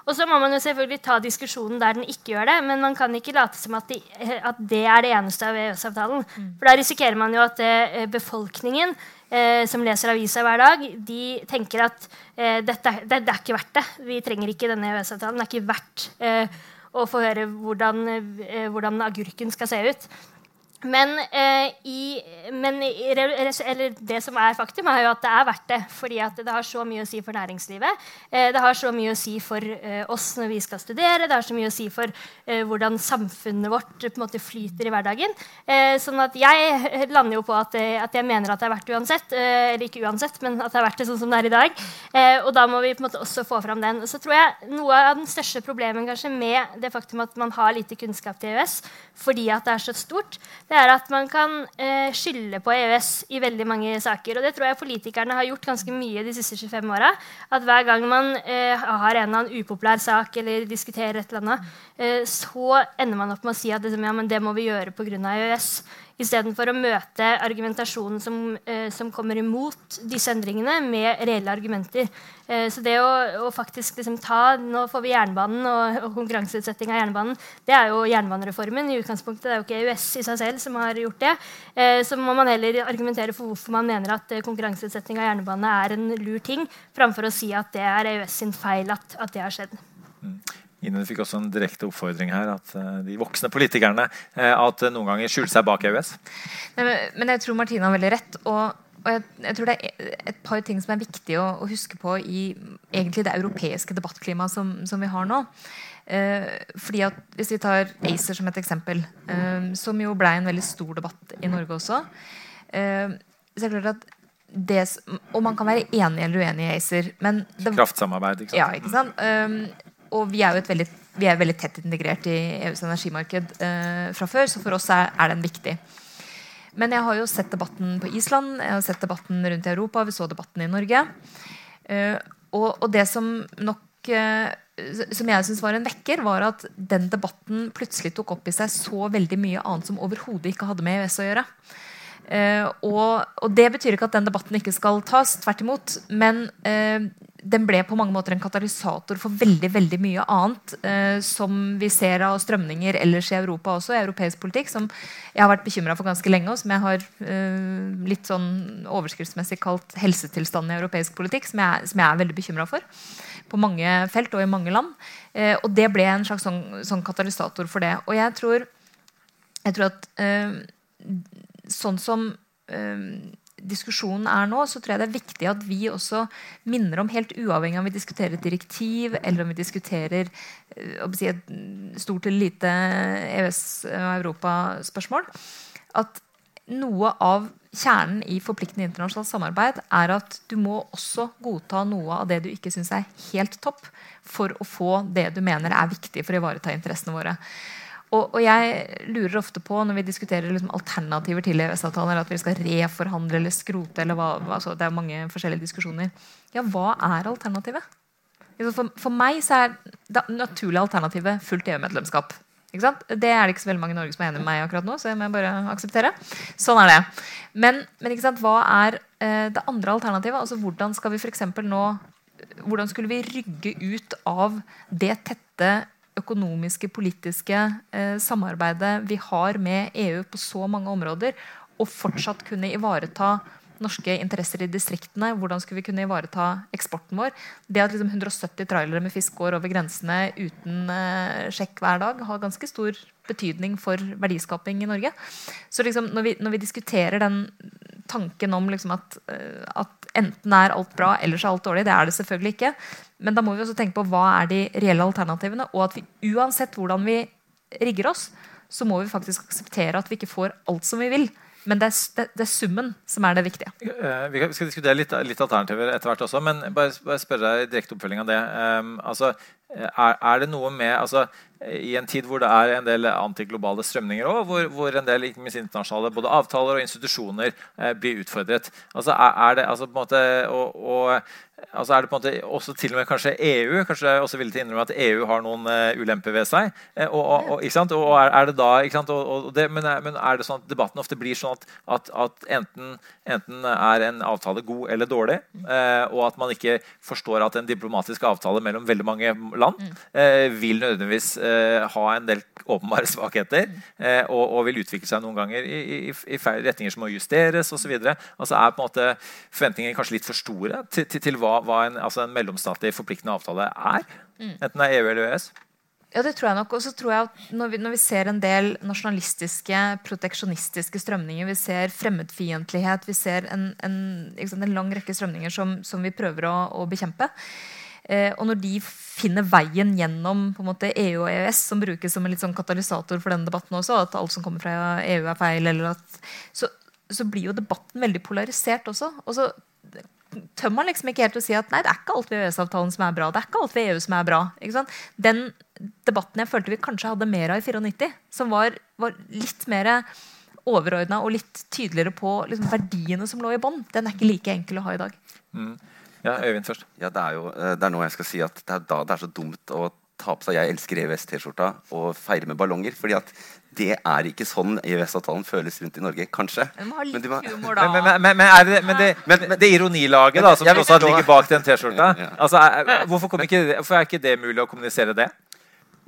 Og så må man jo selvfølgelig ta diskusjonen der den ikke gjør det, men man kan ikke late som at, de, at det er det eneste av EØS-avtalen. Mm. For da risikerer man jo at det befolkningen eh, som leser avisa hver dag, de tenker at eh, dette, det, det, er ikke verdt det. Vi trenger ikke denne EØS-avtalen. Det er ikke verdt eh, å få høre hvordan, eh, hvordan agurken skal se ut. Men, eh, i, men det som er faktum, er jo at det er verdt det. Fordi det har så mye å si for næringslivet. Eh, det har så mye å si for eh, oss når vi skal studere. Det har så mye å si for eh, hvordan samfunnet vårt en måte flyter i hverdagen. Eh, sånn at jeg lander jo på at, eh, at, jeg mener at det er verdt det uansett. eller ikke uansett, men at det er verdt det sånn som det er i dag. og da må vi på en måte også få fram den. Og så tror jeg Noe av den største problemet kanskje med det faktum at man har lite kunnskap til EØS fordi at det er så stort, det er at man kan eh, skylde på EØS i veldig mange saker. Og det tror jeg politikerne har gjort ganske mye de siste 25 åra. At hver gang man eh, har en eller annen upopulær sak eller diskuterer et eller annet, eh, så ender man opp med å si at liksom, ja, det må vi gjøre pga. EØS istedenfor å møte argumentasjonen som, eh, som, kommer imot disse endringene, med reelle argumenter. Eh, så det å, å faktisk liksom, ta Nå får vi jernbanen og, og konkurranseutsetting av jernbanen. Det er jo jernbanereformen i utgangspunktet. Det er jo ikke EØS i seg selv som har gjort det. Eh, så må man heller argumentere for hvorfor man mener at konkurranseutsetting av jernbane er en lur ting, framfor å si at det er EØS sin feil at, at det har skjedd. Ine fikk også en direkte oppfordring her. At uh, de voksne politikerne uh, at noen ganger skjuler seg bak EØS. Men, men, jeg tror Martina har veldig rett. Og, og jeg, jeg, tror det er et par ting som er viktig å, å huske på i egentlig det europeiske debattklimaet som, som vi har nå. Eh, fordi at Hvis vi tar ACER som et eksempel, som jo ble en veldig stor debatt i Norge også så er det klart at det, og man kan være enig eller uenig i ACER. Men det, Kraftsamarbeid, ikke sant? Ja, ikke sant? Um, og vi er jo veldig, vi er veldig tett integrert i EUs energimarked eh, fra før, så for oss er, er, den viktig. Men jeg har jo sett debatten på Island, jeg har sett debatten rundt i Europa, vi så debatten i Norge. Eh, og, og, det som nok eh, som jeg synes var en vekker, var at den debatten plutselig tok opp i seg så veldig mye annet som overhodet ikke hadde med EØS å gjøre. Uh, og, og, Det betyr ikke at den debatten ikke skal tas, tvert imot. Men uh, den ble på mange måter en katalysator for veldig veldig mye annet eh, som vi ser av strømninger ellers i Europa også, i europeisk politikk, som jeg har vært bekymra for ganske lenge, og som jeg har litt sånn overskriftsmessig kalt helsetilstanden i europeisk politikk, som jeg, som jeg er veldig bekymra for. På mange felt og i mange land. og det ble en slags sånn, sånn, katalysator for det. Og jeg tror, jeg tror at sånn som eh, diskusjonen er nå, så tror jeg det er viktig at vi også minner om, helt uavhengig av om vi diskuterer et direktiv eller om vi diskuterer uh, si et stort eller lite EØS- og Europa-spørsmål, at noe av kjernen i forpliktende internasjonalt samarbeid er at du må også godta noe av det du ikke syns er helt topp, for å få det du mener er viktig for å ivareta interessene våre. Og, og, jeg lurer ofte på når vi diskuterer liksom alternativer til EØS-avtalen, at vi skal reforhandle eller skrote eller hva, altså Det er mange forskjellige diskusjoner. Ja, hva er alternativet? For, for meg så er det naturlige alternativet fullt EU-medlemskap. Det er det ikke så veldig mange i Norge som er enig med meg akkurat nå. så jeg må bare akseptere. Sånn er det. Men, men hva er eh, det andre alternativet? Altså Hvordan skal vi for nå hvordan skulle vi rygge ut av det tette økonomiske, politiske eh, samarbeidet vi har med EU på så mange områder, og fortsatt kunne ivareta norske interesser i distriktene. Hvordan skulle vi kunne ivareta eksporten vår? Det at liksom 170 trailere med fisk går over grensene uten eh, sjekk hver dag, har ganske stor betydning for verdiskaping i Norge. Så liksom, når, vi, når, vi, diskuterer den tanken om liksom at, eh, at, enten er alt bra eller så er alt dårlig, det er det selvfølgelig ikke. Men da må vi også tenke på hva er de reelle alternativene, og at vi uansett hvordan vi rigger oss, så må vi faktisk akseptere at vi ikke får alt som vi vil. Men det er, det, det er, summen som er det viktige. Uh, vi skal diskutere litt, litt, alternativer etter hvert også, men bare, bare spørre deg direkte oppfølging av det. Um, altså, er, er, det noe med altså, I en tid hvor det er en del antiglobale strømninger også, hvor, hvor, en del ikke minst internasjonale både avtaler og institusjoner eh, blir utfordret. Altså, er, er, det altså, på en måte, og, og altså er det på en måte også til og med kanskje EU kanskje også villig til å innrømme at EU har noen uh, ulemper ved seg. Uh, og, og, og, er, det da, det, men, men, er det sånn at debatten ofte blir sånn at, at, at enten, enten, er en avtale god eller dårlig, eh, og at man ikke forstår at en diplomatisk avtale mellom veldig mange land vil nødvendigvis ha en del åpenbare svakheter og, og, vil utvikle seg noen ganger i, i, i feil retninger som må justeres osv. Altså er på en måte forventningene kanskje litt for store til, til, til hva hva, en, altså en, mellomstatlig forpliktende avtale er? Mm. Enten det er EU eller EØS? Ja, det tror jeg nok. Og så tror jeg at når vi, når vi, ser en del nasjonalistiske, proteksjonistiske strømninger, vi ser fremmedfiendtlighet, vi ser en, en, sant, en, lang rekke strømninger som, som vi prøver å, å bekjempe. Eh, og når de finner veien gjennom på en måte, EU og EØS, som brukes som en sånn katalysator for denne debatten også, at alt som kommer fra EU er feil, at, så, så, blir jo debatten veldig polarisert også. Og så tør man liksom ikke helt å si at nei, det er ikke alt ved EØS-avtalen som er bra. det er ikke alt ved EU som er bra. Den debatten jeg følte vi kanskje hadde mer av i 94, som var, var litt mer overordna og litt tydeligere på liksom, verdiene som lå i bånn, den er ikke like enkel å ha i dag. Mm. Ja, Øyvind først. Ja, det er jo eh, det er nå jeg skal si at det er da det er så dumt å ta på seg 'Jeg elsker EØS-T-skjorta' og feire med ballonger. fordi at det er ikke sånn EØS-avtalen føles rundt i Norge. Kanskje. Men, men, humor, men, men, men er det, det, men, det ironilaget da, som også ligger bak den T-skjorta altså, hvorfor, hvorfor, er ikke det mulig å kommunisere det?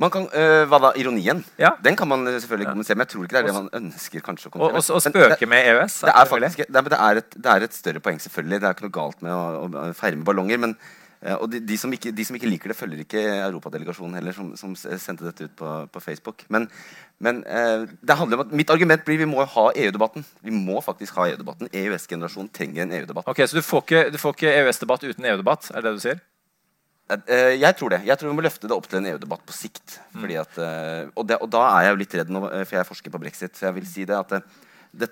Man kan, øh, hva da, Ironien? Ja. Den kan man selvfølgelig kommunisere, men jeg tror ikke det er det man ønsker. kanskje å Og, og, spøke med EØS? Det er, faktisk, det, er et, det er, et, større poeng, selvfølgelig. Det er ikke noe galt med å, å feire med ballonger. men Eh, og de, de, som ikke, de, som ikke, liker det, følger ikke Europadelegasjonen heller, som, som sendte dette ut på, på Facebook. Men, men eh, det handler om at mitt argument blir vi må ha EU-debatten. Vi må faktisk ha EU-debatten. EØS-generasjonen trenger en EU-debatt. Ok, Så du får ikke, ikke EØS-debatt uten EU-debatt? Er det det du sier? Eh, jeg tror det. Jeg tror vi må løfte det opp til en EU-debatt på sikt. fordi At, eh, og, det, og, da er jeg jo litt redd nå, for jeg forsker på brexit. Så jeg vil si det at det,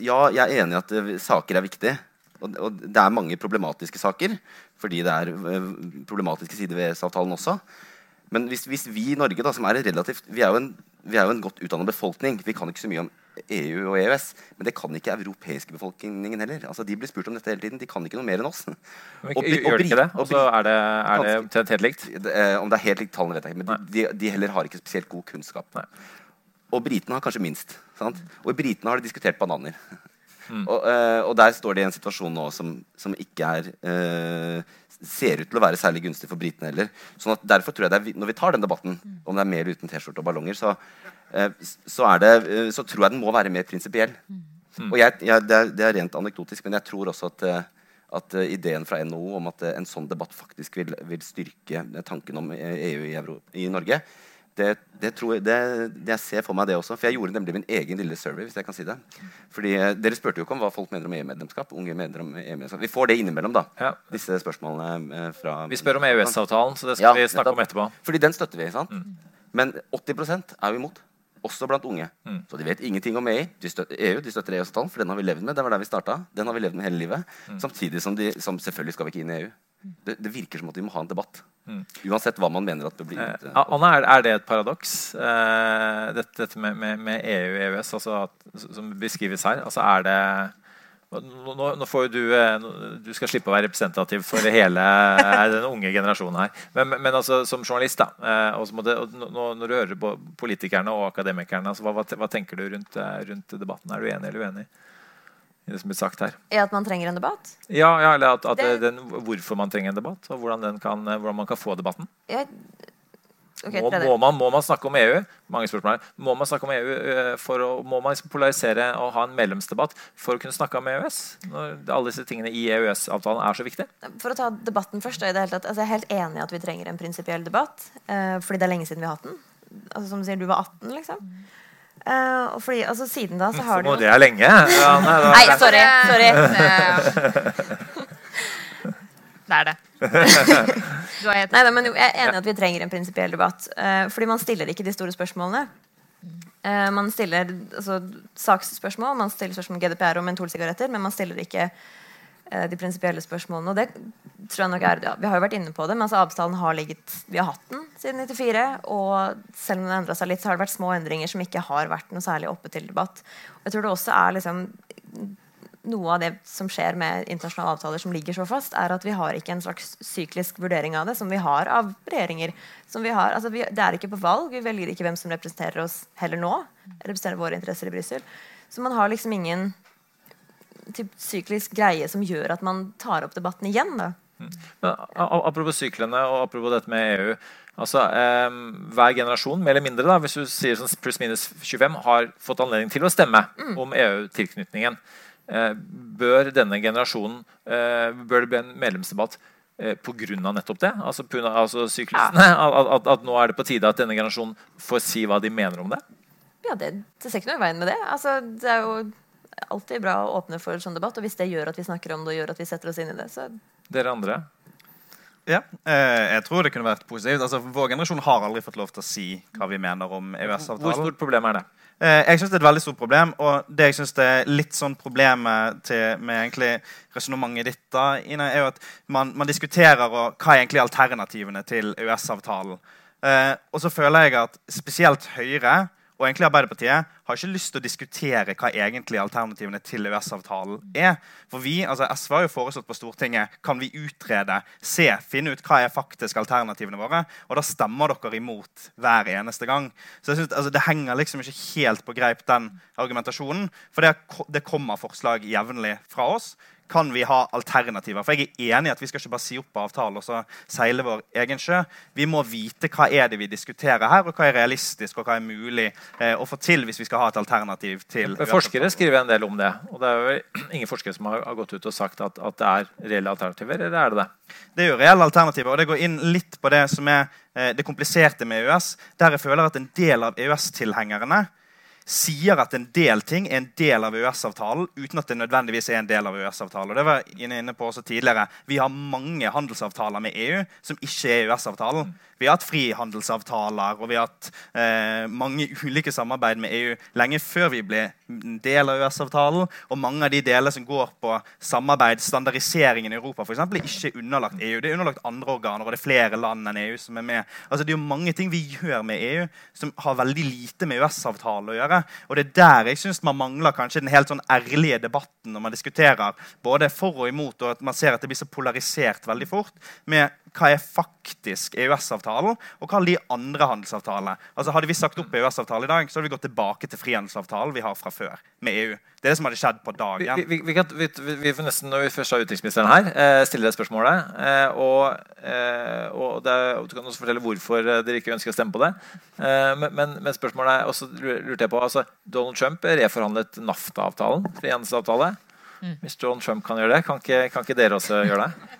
ja, jeg er enig i at saker er viktig. Og, og, det er mange problematiske saker, fordi det er problematiske sider ved EØS-avtalen også. Men hvis, hvis, vi i Norge, da, som er relativt Vi er jo en, vi er jo en godt utdannet befolkning. Vi kan ikke så mye om EU og EØS. Men det kan ikke europeiske befolkningen heller. Altså, de blir spurt om dette hele tiden. De kan ikke noe mer enn oss. Og og Gjør de ikke det? og så er det, er det omtrent helt likt? Eh, om det er helt likt tallene, vet jeg ikke. Men de, de, heller har ikke spesielt god kunnskap. Nei. Og britene har kanskje minst. Sant? Og i britene har de diskutert bananer. Og, eh, og der står de i en situasjon nå som, som ikke er eh, ser ut til å være særlig gunstig for britene heller. Sånn at derfor tror jeg det er, Når vi tar den debatten om det er mer uten T-skjorte og ballonger, så, eh, så, er det, eh, så tror jeg den må være mer prinsipiell. Og jeg, jeg, det, er, det er rent anekdotisk, men jeg tror også at, eh, at ideen fra NHO om at en sånn debatt faktisk vil, vil styrke tanken om EU i, Euro, i Norge, det, det, tror jeg, det, jeg ser for meg det også. For jeg gjorde nemlig min egen lille survey. hvis jeg kan si det. Fordi eh, Dere spurte jo ikke om hva folk mener om EU-medlemskap. unge mener om EU-medlemskap. Vi får det innimellom, da. Ja. Disse spørsmålene eh, fra Vi spør om EØS-avtalen, så det skal Ja, vi snakke om etterpå. Fordi den støtter vi. sant? Men 80% er jo imot. Også blant unge. Så de vet ingenting om EU. De støtter EU, de støtter EØS-avtalen, for den har vi levd med. Det var der vi starta. Den har vi levd med hele livet. Samtidig som de som selvfølgelig skal vi ikke inn i EU. Det, det virker som at vi må ha en debatt. Uansett hva man mener at det blir. Eh. Anna, er, er det et paradoks, eh, dette, dette med, med, med EU og EØS, altså at, som beskrives her? Altså er det nå, nå- får jo du eh, Du skal slippe å være representativ for hele eh, den unge generasjonen her. Men, men, altså, som journalist, da eh, det, nå, Når du hører på politikerne og akademikerne, altså, hva, hva, tenker du rundt, eh, rundt debatten? Er du enig eller uenig i det som blir sagt her? I at man trenger en debatt. Ja, ja eller at, at Det- den, Hvorfor man trenger en debatt, og hvordan, den kan, eh, hvordan man kan få debatten? Jeg, Okay, må, må, man, må man snakke om EU? Mange spørsmål her. Må man snakke om EU eh, for å, må man liksom polarisere og ha en medlemsdebatt for å kunne snakke om EØS? Når alle disse tingene i EØS-avtalen er så viktige? For å ta debatten først, Er tatt, altså Jeg er helt enig i at vi trenger en prinsipiell debatt. Eh, fordi det er lenge siden vi har hatt den. Altså, som du sier, du var 18, liksom. Eh, og fordi, altså Siden da så har Må det det jo er lenge. Ja, nei, da, Nei, sorry. sorry. Det er det. Du har helt Nei, da, men jo, jeg er enig i at vi trenger en prinsipiell debatt. Uh, fordi man stiller ikke de store spørsmålene. Uh, man stiller altså, saksspørsmål, man stiller spørsmål om GDPR og mentolsigaretter, men man stiller ikke de prinsipielle spørsmålene. Og det tror jeg nok er ja, Vi har jo vært inne på det, men altså, avtalen har ligget Vi har hatt den siden 94, og selv om den har endra seg litt, så har det vært små endringer som ikke har vært noe særlig oppe til debatt. Og jeg tror det også er liksom noe av det som skjer med internasjonale avtaler som ligger så fast, er at vi har ikke en slags syklisk vurdering av det, som vi har av regjeringer. Vi har, altså vi, det er ikke på valg. Vi velger ikke hvem som representerer oss heller nå. Representerer våre interesser i Brussel. Så man har liksom ingen typ, syklisk greie som gjør at man tar opp debatten igjen. da. Men, a- a- apropos syklene og apropos dette med EU. altså eh, Hver generasjon, mer eller mindre, da, hvis du sier sånn pluss minus 25, har fått anledning til å stemme om EU-tilknytningen. Eh, bør denne generasjonen eh, Bør det bli en medlemsdebatt eh, pga. nettopp det? Altså, på altså syklusene? At, at, at nå er det på tide at denne generasjonen får si hva de mener om det? Ja, det, det ser ikke noe i veien med det. Altså, det er jo alltid bra å åpne for sånn debatt, og hvis det gjør at vi snakker om det, og gjør at vi setter oss inn i det, så Dere andre? Ja, eh, jeg tror det kunne vært positivt. Altså, vår generasjon har aldri fått lov til å si hva vi mener om EØS-avtalen. Hvor stort problem er det? Eh, jeg syns det er et veldig stort problem. Og det jeg synes er litt sånn problemet til, med egentlig resonnementet ditt, da, Ine, er jo at man, man diskuterer og, hva er egentlig alternativene til EØS-avtalen. Eh, og så føler jeg at spesielt Høyre og egentlig Arbeiderpartiet har ikke lyst til å diskutere hva egentlig alternativene til EØS-avtalen er. For vi, altså SV har jo foreslått på Stortinget kan vi utrede, se, finne ut hva er faktisk alternativene våre. Og da stemmer dere imot hver eneste gang. Så jeg synes, altså, Det henger liksom ikke helt på greip, den argumentasjonen. For det, det kommer forslag jevnlig fra oss. Kan vi ha alternativer? For jeg er enig i at vi skal ikke bare si opp avtalen og så seile vår egen sjø. Vi må vite hva er det vi diskuterer her, og hva er realistisk og hva er mulig eh, å få til hvis vi skal ha et alternativ til Forskere skriver en del om det. Og det er jo ingen forskere som har, gått ut og sagt at, at det er reelle alternativer, eller er det det? Det er jo reelle alternativer, og det går inn litt på det som er eh, det kompliserte med EØS. Der jeg føler at en del av EØS-tilhengerne sier at en del ting er en del av EØS-avtalen uten at det nødvendigvis er en del av EØS-avtalen. Og det var inne på også tidligere. Vi har mange handelsavtaler med EU som ikke er EØS-avtalen. Vi har hatt frihandelsavtaler og vi har hatt eh, mange ulike samarbeid med EU lenge før vi ble del av EØS-avtalen. Og mange av de delene som går på samarbeid, standardiseringen i Europa, eksempel, er ikke underlagt EU. Det er underlagt andre organer, og det er flere land enn EU som er med. Altså, det er jo mange ting vi gjør med EU som har veldig lite med EØS-avtalen å gjøre. Og det er der jeg syns man mangler kanskje den helt sånn ærlige debatten når man diskuterer både for og imot, og at man ser at det blir så polarisert veldig fort med hva er faktisk EØS-avtalen, og hva er de andre handelsavtalene. Altså Hadde vi sagt opp EØS-avtalen i dag, så hadde vi gått tilbake til frihandelsavtalen vi har fra før med EU. Det er det som hadde skjedd på dagen. Vi, vi, vi, kan, vi, vi får nesten, når vi først har utenriksministeren her, eh, stille det spørsmålet. Eh, og, eh, og, det, og, Du kan også fortelle hvorfor eh, dere ikke ønsker å stemme på det. Eh, men, men, men, spørsmålet er også lurte jeg på, altså, Donald Trump reforhandlet NAFTA-avtalen, frihandelsavtale. Mm. Hvis Donald Trump kan gjøre det, kan ikke, kan ikke dere også gjøre det?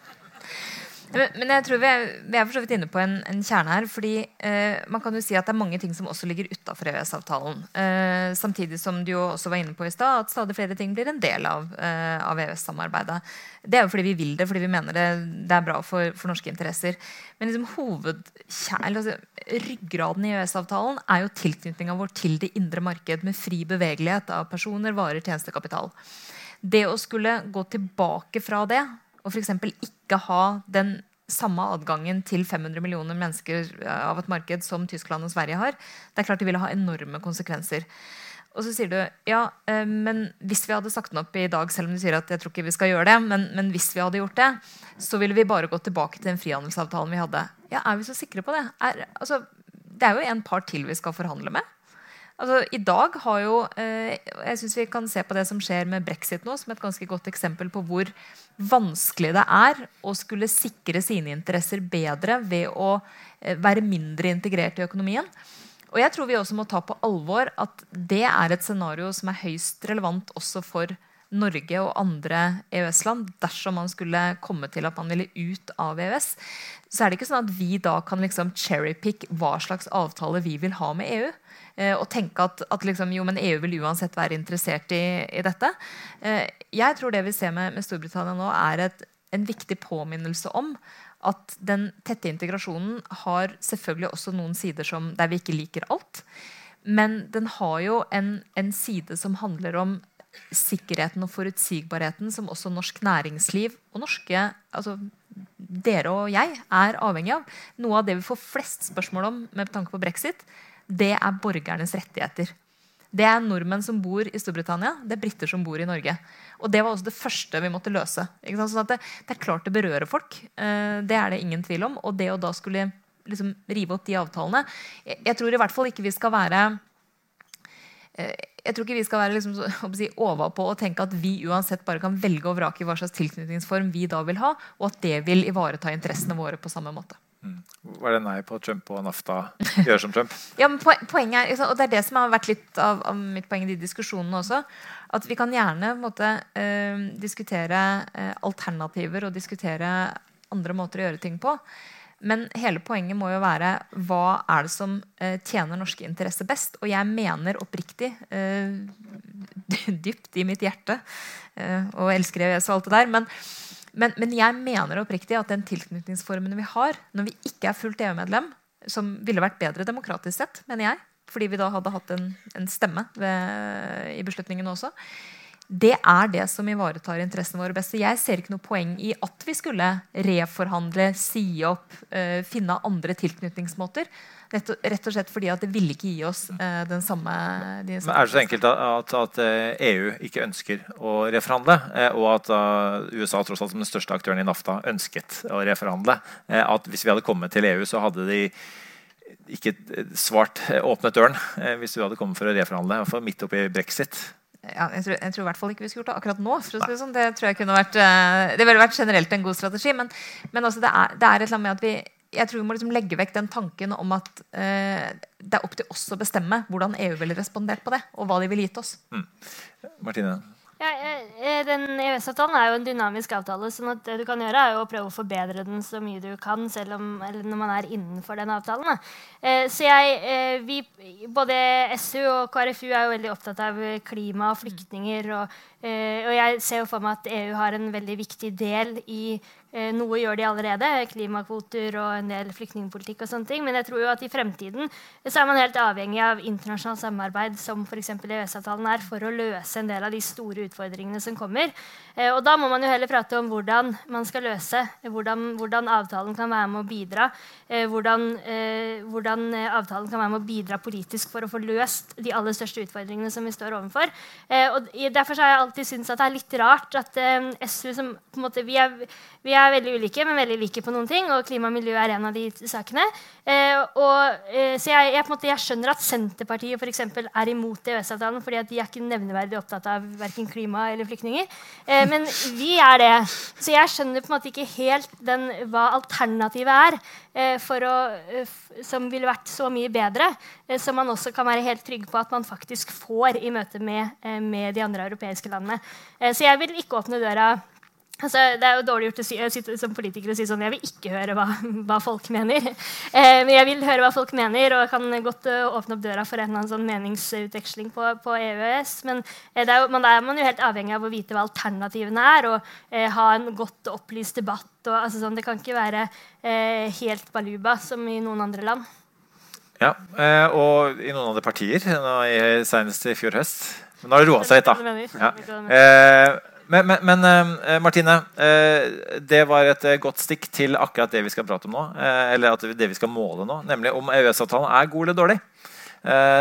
Men, jeg tror vi er, vi er, for så vidt inne på en, en kjerne her. fordi eh, Man kan jo si at det er mange ting som også ligger utafor EØS-avtalen. Eh, samtidig som du jo også var inne på i stad, at stadig flere ting blir en del av, eh, av EØS-samarbeidet. Det er jo fordi vi vil det, fordi vi mener det, det er bra for, for, norske interesser. Men liksom hovedkjern, altså, ryggraden i EØS-avtalen er jo tilknytninga vår til det indre marked med fri bevegelighet av personer, varer, tjenestekapital. Det å skulle gå tilbake fra det og f.eks. ikke ha den samme adgangen til 500 millioner mennesker eh, av et marked som Tyskland og Sverige har, det er klart det ville ha enorme konsekvenser. Og så sier du ja, eh, men hvis vi hadde sagt den opp i dag, selv om du sier at jeg tror ikke vi skal gjøre det, men, men hvis vi hadde gjort det, så ville vi bare gått tilbake til den frihandelsavtalen vi hadde. Ja, Er vi så sikre på det? Er, altså, det er jo en par til vi skal forhandle med. Altså, I dag har jo eh, Jeg synes vi kan se på det som skjer med brexit nå, som et ganske godt eksempel på hvor vanskelig det er å skulle sikre sine interesser bedre ved å eh, være mindre integrert i økonomien. Og jeg tror vi også må ta på alvor at det er et scenario som er høyst relevant også for Norge og andre EØS-land dersom man skulle komme til at man ville ut av EØS. Så er det ikke sånn at vi da kan liksom cherrypick hva slags avtale vi vil ha med EU. Eh, og tenke at, at liksom, jo, men EU vil uansett være interessert i, i dette. Eh, jeg tror det vi ser med, med Storbritannia nå, er et, en viktig påminnelse om at den tette integrasjonen har selvfølgelig også noen sider som, der vi ikke liker alt. Men den har jo en, en side som handler om sikkerheten og forutsigbarheten som også norsk næringsliv og norske altså dere og jeg er avhengig av. Noe av det vi får flest spørsmål om med tanke på brexit, det er borgernes rettigheter. Det er nordmenn som bor i Storbritannia, det er briter som bor i Norge. Og Det var også det første vi måtte løse. Sånn det, det, er klart det berører folk. Eh, det er det ingen tvil om. Og det å da skulle liksom rive opp de avtalene jeg, tror i hvert fall ikke vi skal være jeg tror ikke vi skal være liksom, si, overpå og tenke at vi uansett bare kan velge og vrake i hva slags tilknytningsform vi da vil ha, og at det vil ivareta interessene våre på samme måte. Mm. er det nei på Trump og NAFTA? Gjør som Trump? ja, men poenget er, og Det er det som har vært litt av, av mitt poeng i de diskusjonene også. At vi kan gjerne måte, eh, diskutere eh, alternativer og diskutere andre måter å gjøre ting på. Men hele poenget må jo være hva er det som uh, tjener norske interesser best? Og jeg mener oppriktig, dypt i mitt hjerte, og elsker EØS og alt det der, men men, men, jeg mener oppriktig at den tilknytningsformen vi har når vi ikke er fullt EU-medlem, som ville vært bedre demokratisk sett, mener jeg, fordi vi da hadde hatt en, en stemme ved, i beslutningen også, det er det som ivaretar interessene våre best. Jeg ser ikke noe poeng i at vi skulle reforhandle, si opp, uh, finne andre tilknytningsmåter. Rett og, rett og, slett fordi at det ville ikke gi oss uh, den samme, de Men Er det så enkelt at, at, EU eh, e ikke ønsker å reforhandle, uh, og at uh, USA tross alt som den største aktøren i NAFTA ønsket å reforhandle? at hvis vi hadde kommet til EU, så hadde de ikke svart åpnet døren hvis du hadde kommet for å reforhandle. For midt oppi brexit. Ja, jeg, tror, jeg tror, i hvert fall ikke vi skulle gjort det akkurat nå. Det, sånn. det, tror jeg kunne vært, det ville vært generelt en god strategi. Men, men også det, er, det er et eller annet med at vi jeg tror vi må liksom legge vekk den tanken om at eh, det er opp til oss å bestemme hvordan EU ville respondert på det, og hva de ville gitt oss. Mm. Martine? Ja, eh, den EØS-avtalen er jo en dynamisk avtale. sånn at det du kan gjøre er jo å prøve å forbedre den så mye du kan, selv om, når man er innenfor den avtalen. Eh, så jeg, eh, vi, Både SU og KrFU er jo veldig opptatt av klima og flyktninger. Og, og, jeg ser jo for meg at EU har en veldig viktig del i Eh, noe gjør de allerede, klimakvoter og en del flyktningpolitikk. og sånne ting, Men jeg tror jo at i fremtiden så er man helt avhengig av internasjonalt samarbeid som for EØS-avtalen er, for å løse en del av de store utfordringene som kommer. Eh, og Da må man jo heller prate om hvordan man skal løse, hvordan, hvordan avtalen kan være med å bidra. Eh, hvordan, eh, hvordan, avtalen kan være med å bidra politisk for å få løst de aller største utfordringene som vi står overfor. Eh, og Derfor har jeg alltid syntes at det er litt rart at eh, SV som på en måte, vi er, vi er veldig ulike, men veldig like på noen ting. Og klima og miljø er en av de sakene. Eh, og, eh, så jeg, jeg, måte, jeg, skjønner at Senterpartiet for eksempel, er imot EØS-avtalen, fordi de er ikke nevneverdig opptatt av verken klima eller flyktninger. Eh, men vi er det. Så jeg skjønner på en måte ikke helt den, hva alternativet er. Eh, å, som ville vært så mye bedre. Som man også kan være helt trygg på at man faktisk får i møte med, med de andre europeiske landene. så jeg vil ikke åpne døra Altså, det er jo dårlig gjort å si, sitte som politiker og si sånn Jeg vil ikke høre hva, hva folk mener. Eh, men jeg vil høre hva folk mener, og kan godt uh, åpne opp døra for en eller annen sånn meningsutveksling på, på EØS. Men eh, er jo, man, da er man jo helt avhengig av å vite hva alternativene er, og eh, ha en godt opplyst debatt. Og, altså, sånn, det kan ikke være eh, helt baluba som i noen andre land. Ja, eh, og i noen andre partier, senest i fjor høst. Men nå har det roa seg litt, da. Ja. Men, men, men uh, Martine, uh, det var et uh, godt stikk til akkurat det vi skal prate om nå. eller det vi skal måle nå, nemlig om EØS-avtalen er god eller dårlig.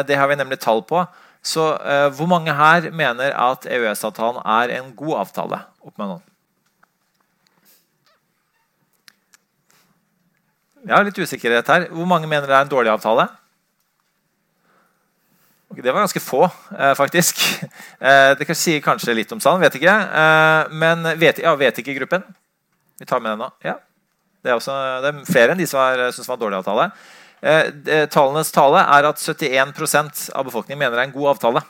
det har vi nemlig tall på. Så hvor mange her mener at EØS-avtalen er en god avtale? Opp med. Jeg har litt usikkerhet her. Hvor mange mener det er en dårlig avtale? Det var ganske få, eh, faktisk. Eh, det sier kanskje litt om salen, vet ikke. Eh, men vet, ja, vet ikke gruppen? Vi tar med den nå. Ja. Det, er også, det er flere enn de som syns var en dårlig avtale. Eh, tallenes tale er at 71% av befolkningen mener det er en god avtale.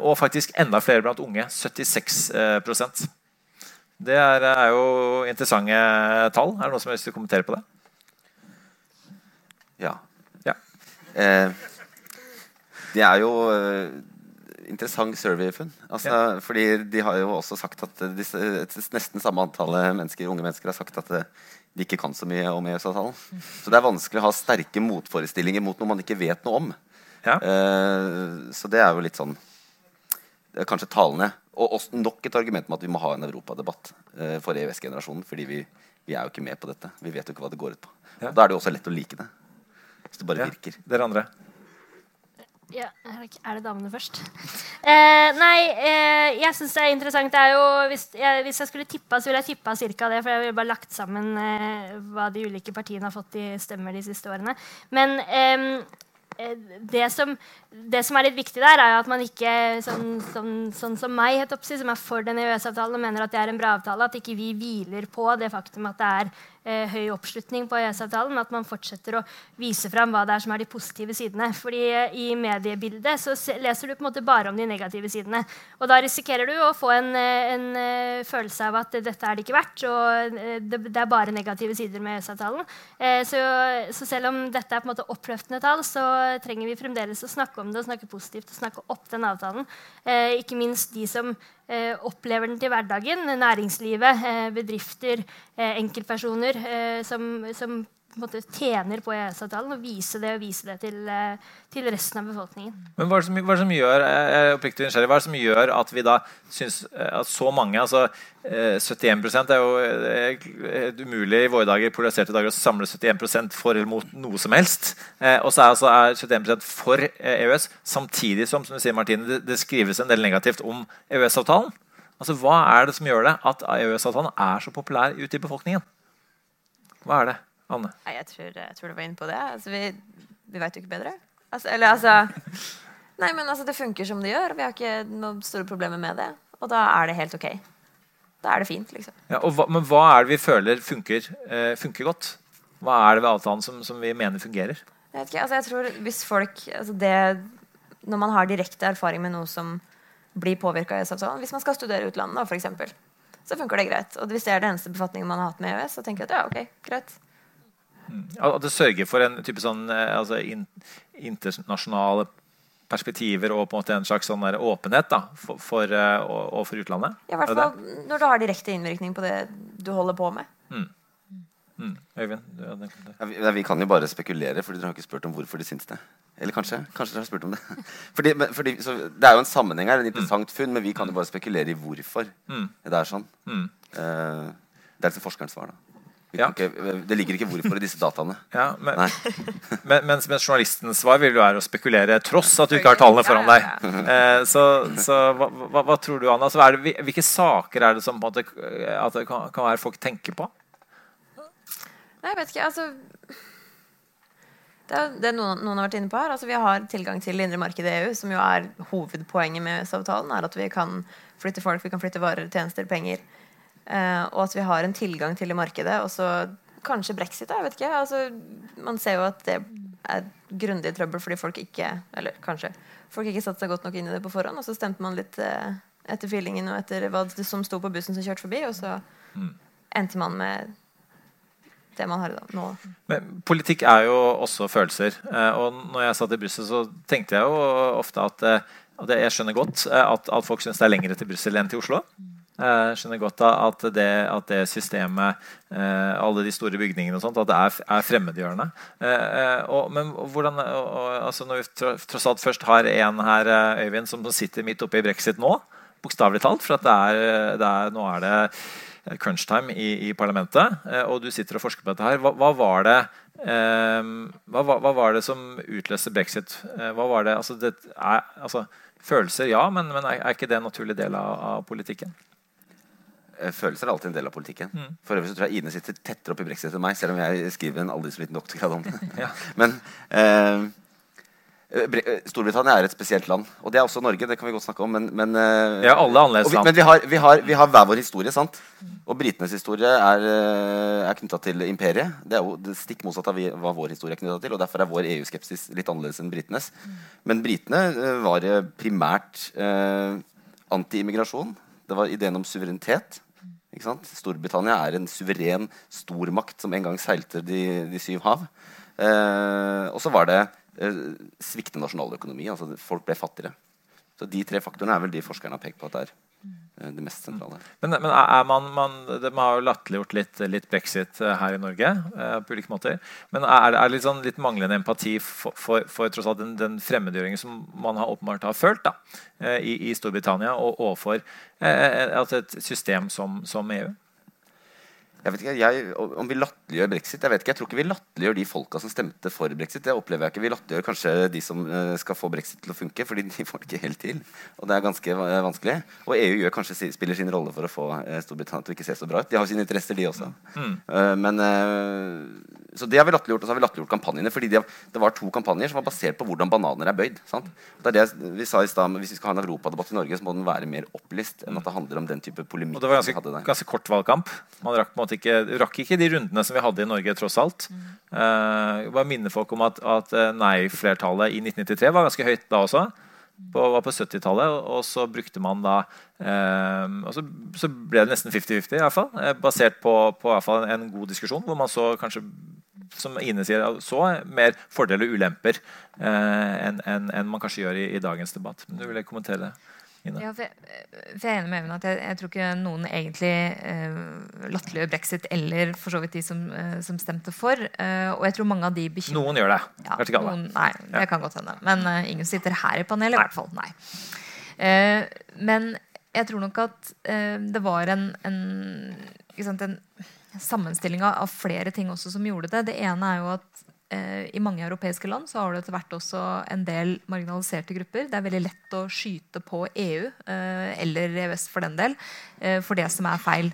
Og faktisk enda flere blant unge. 76% Det er, er, jo interessante tall. Er det noen som har lyst til å kommentere på det? Ja. ja. Eh, det er jo uh, interessant surveyfunn. Altså, ja. Fordi de har jo også sagt at disse, nesten samme antallet mennesker, unge mennesker har sagt at uh, de ikke kan så mye om EØS-avtalen. Så det er vanskelig å ha sterke motforestillinger mot noe man ikke vet noe om. Ja. Uh, så det er jo litt sånn det er Kanskje talende. Og også nok et argument med at vi må ha en europadebatt uh, for EØS-generasjonen. Fordi vi, vi, er jo ikke med på dette. Vi vet jo ikke hva det går ut på. Ja. Og Da er det jo også lett å like det. Hvis det bare virker. Dere andre? Ja, er det damene først? Eh, nei, eh, jeg syns det er interessant. Det er jo, hvis, jeg, hvis jeg skulle tippa, så ville jeg tippa ca. det. For jeg ville bare lagt sammen eh, hva de ulike partiene har fått i stemmer de siste årene. Men eh, eh, det, som, det, som, er litt viktig der, er at man ikke sånn, sånn, sånn som meg, som er for den EØS-avtalen og mener at det er en bra avtale, at ikke vi hviler på det faktum at det er eh, høy oppslutning på EØS-avtalen, at man fortsetter å vise fram hva det er som er de positive sidene. Fordi eh, I mediebildet så leser du på en måte bare om de negative sidene. Og da risikerer du å få en, eh, en, eh, følelse av at dette er det ikke verdt, og eh, det, det er bare negative sider med EØS-avtalen. Eh, så, så, selv om dette er på en måte oppløftende tall, så trenger vi fremdeles å snakke om det og snakke positivt og snakke opp den avtalen. ikke minst de som opplever den til hverdagen. Næringslivet, eh, bedrifter, eh, enkeltpersoner eh, som, som måte, tjener på EØS-avtalen, og vise det og vise det til, eh, til, resten av befolkningen. Men hva er, er det som gjør hva er som gjør at vi da syns at så mange altså 71% er jo et umulig i våre dager polariserte dager å samle 71% for eller mot noe som helst. og så er, altså, er 71% for EØS, samtidig som som du sier, Martine, det skrives en del negativt om EØS-avtalen. Altså, Hva er det som gjør det at EØS-avtalen er så populær ute i befolkningen? Hva er det? Anne? Nei, jeg, tror, jeg tror, du var inne på det. Altså, vi vi veit jo ikke bedre. Altså, eller altså Nei, men altså, det funker som det gjør. Vi har ikke noen store problemer med det. Og da er det helt ok. Da er det fint, liksom. Ja, hva, men hva er det vi føler funker, uh, funker godt? Hva er det ved avtalen som, som vi mener fungerer? Jeg vet ikke, altså jeg tror hvis folk altså det, Når man har direkte erfaring med noe som blir påvirka av EØS-avtalen Hvis man skal studere utlandet, eksempel, så funker det greit. Og hvis det er den eneste befatningen man har hatt med EØS, så tenker jeg at ja, ok, greit. At det sørger for en type sånn eh, altså in, internasjonale perspektiver og på en måte en slags sånn der åpenhet da, for, for, eh, og, og for utlandet? Ja, i hvert Er fall når du har direkte innvirkning på det du holder på med. Mm. Øyvind? Du hadde en. Ja, vi, vi kan jo bare spekulere, for dere har ikke spurt om hvorfor de syns det. Eller kanskje? Kanskje dere har spurt om det. Fordi, men, fordi, så det er jo en sammenheng her, en interessant funn, men vi kan jo bare spekulere i hvorfor Mm. det er sånn. Mm. Uh, det er liksom forskerens svar, da. Ja. ikke, det ligger ikke hvorfor i disse dataene. Ja, men, men, mens, mens journalistens svar vil jo være å spekulere tross at du ikke har tallene foran deg. Eh, så så hva, hva, hva tror du, Anna? Så er det, hvilke saker er det som på en måte, eh, at det kan, kan være folk tenker på? Nei, jeg vet ikke, altså Det er det noen, noen har vært inne på her. Altså, vi har tilgang til det indre markedet i EU, som jo er hovedpoenget med EØS-avtalen. er At vi kan flytte folk, vi kan flytte varer, tjenester, penger. Eh, og at vi har en tilgang til det markedet. Og så kanskje brexit, da, jeg vet ikke. Altså, man ser jo at det er grundig trøbbel fordi folk ikke Eller kanskje folk ikke satte seg godt nok inn i det på forhånd. Og så stemte man litt eh, etter feelingen og etter hva det som sto på bussen som kjørte forbi. Og så endte man med det man har nå. Men politikk er jo også følelser. Eh, og når jeg satt i Brussel, så tenkte jeg jo ofte at, eh, det, jeg skjønner godt at, at folk syns det er lengre til Brussel enn til Oslo. Jeg skjønner godt da at det, at det systemet, eh, alle de store bygningene og sånt, at det er, er fremmedgjørende. Eh, eh, og, men hvordan, og, og, altså når vi tross alt først har en her, eh, Øyvind, som sitter midt oppe i brexit nå, bokstavelig talt, for det er, det er, nå er det crunch time i, i parlamentet, eh, og du sitter og forsker på dette her. Hva, hva var det eh, hva, hva, var det som utløste brexit? Eh, hva var det, altså, det er, altså, følelser, ja, men, men er, er ikke det en naturlig del av, av politikken? Eh, Følelser er alltid en del av politikken. Mm. For øvrig så tror jeg Ine sitter tettere opp i brexit enn meg, selv om jeg skriver en aldri så liten doktorgrad om det. Ja. Men eh, eh, Storbritannia er et spesielt land. Og det er også Norge. det kan vi godt snakke om Men, men, eh, Ja, alle vi, men vi har, vi, har, vi har hver vår historie. sant? Og britenes historie er, eh, er knytta til imperiet. Det er jo det stikk motsatt av vi- hva vår historie er knytta til. Og derfor er vår EU-skepsis litt annerledes enn britenes. Men britene eh, var eh, primært eh, anti-immigrasjon. Det var ideen om suverenitet. Storbritannia er en suveren stormakt som en gang seilte de, de syv hav. Eh, og så var det eh, sviktende nasjonaløkonomi. altså Folk ble fattigere. Så De tre faktorene er vel de forskerne har pekt på at det er det mest sentrale. Men, men er man, man, de har jo latterliggjort litt, litt brexit eh, her i Norge. eh, på ulike måter. Men er det er litt, sånn, litt manglende empati for, for, for tross alt den, den fremmedgjøringen som man har åpenbart har følt da, eh, i, i Storbritannia og overfor eh, altså et system som, som EU? Jeg vet ikke, jeg, Om vi latterliggjør brexit Jeg vet ikke, jeg tror ikke vi latterliggjør de folka som stemte for brexit. Det opplever jeg ikke. Vi latterliggjør kanskje de som eh, skal få brexit til å funke, fordi de får det ikke helt til. Og det er ganske eh, vanskelig. Og EU gjør kanskje, spiller sin rolle for å få eh, Storbritannia til å ikke se så bra ut. De har jo sine interesser, de også. Mm. men Så det har vi latterliggjort. Og så har vi latterliggjort kampanjene. fordi de det var to kampanjer som var basert på hvordan bananer er bøyd. sant? Det er det vi sa i sted, Hvis vi skal ha en europadebatt i Norge, så må den være mer opplyst enn at det handler om den type polemikk. Og det var ganske, ganske kort valgkamp. Man rakk, på måte ikke, rakk ikke de rundene som vi hadde i Norge, tross alt. Uh, bare minne folk om at, at eh, nei-flertallet i 1993 var ganske høyt da også. På, var på 70-tallet, og- så brukte man da eh, og så, så ble det nesten 50-50, i hvert fall, eh, basert på, på fall en, god diskusjon, hvor man så kanskje som Ine sier, så mer fordeler og ulemper eh, enn en, en man kanskje gjør i, i dagens debatt. Men du ville kommentere det? Ja, for jeg, for jeg er enig med Even at jeg, jeg tror ikke noen egentlig eh, latterliggjør brexit, eller for så vidt de som, eh, som stemte for. Eh, og jeg tror mange av de bekymrer Noen gjør det. ja, Kanskje ikke alle. noen, Nei, det kan godt hende. Men eh, ingen sitter her i panelet, i hvert fall. Nei. Eh, men jeg tror nok at eh, det var en, en, sant, en sammenstilling av av flere ting også som gjorde det. Det ene er jo at eh, i mange europeiske land så har det etter hvert også en del marginaliserte grupper. Det er veldig lett å skyte på EU, eh, eller EØS for den del, eh, for det som er feil.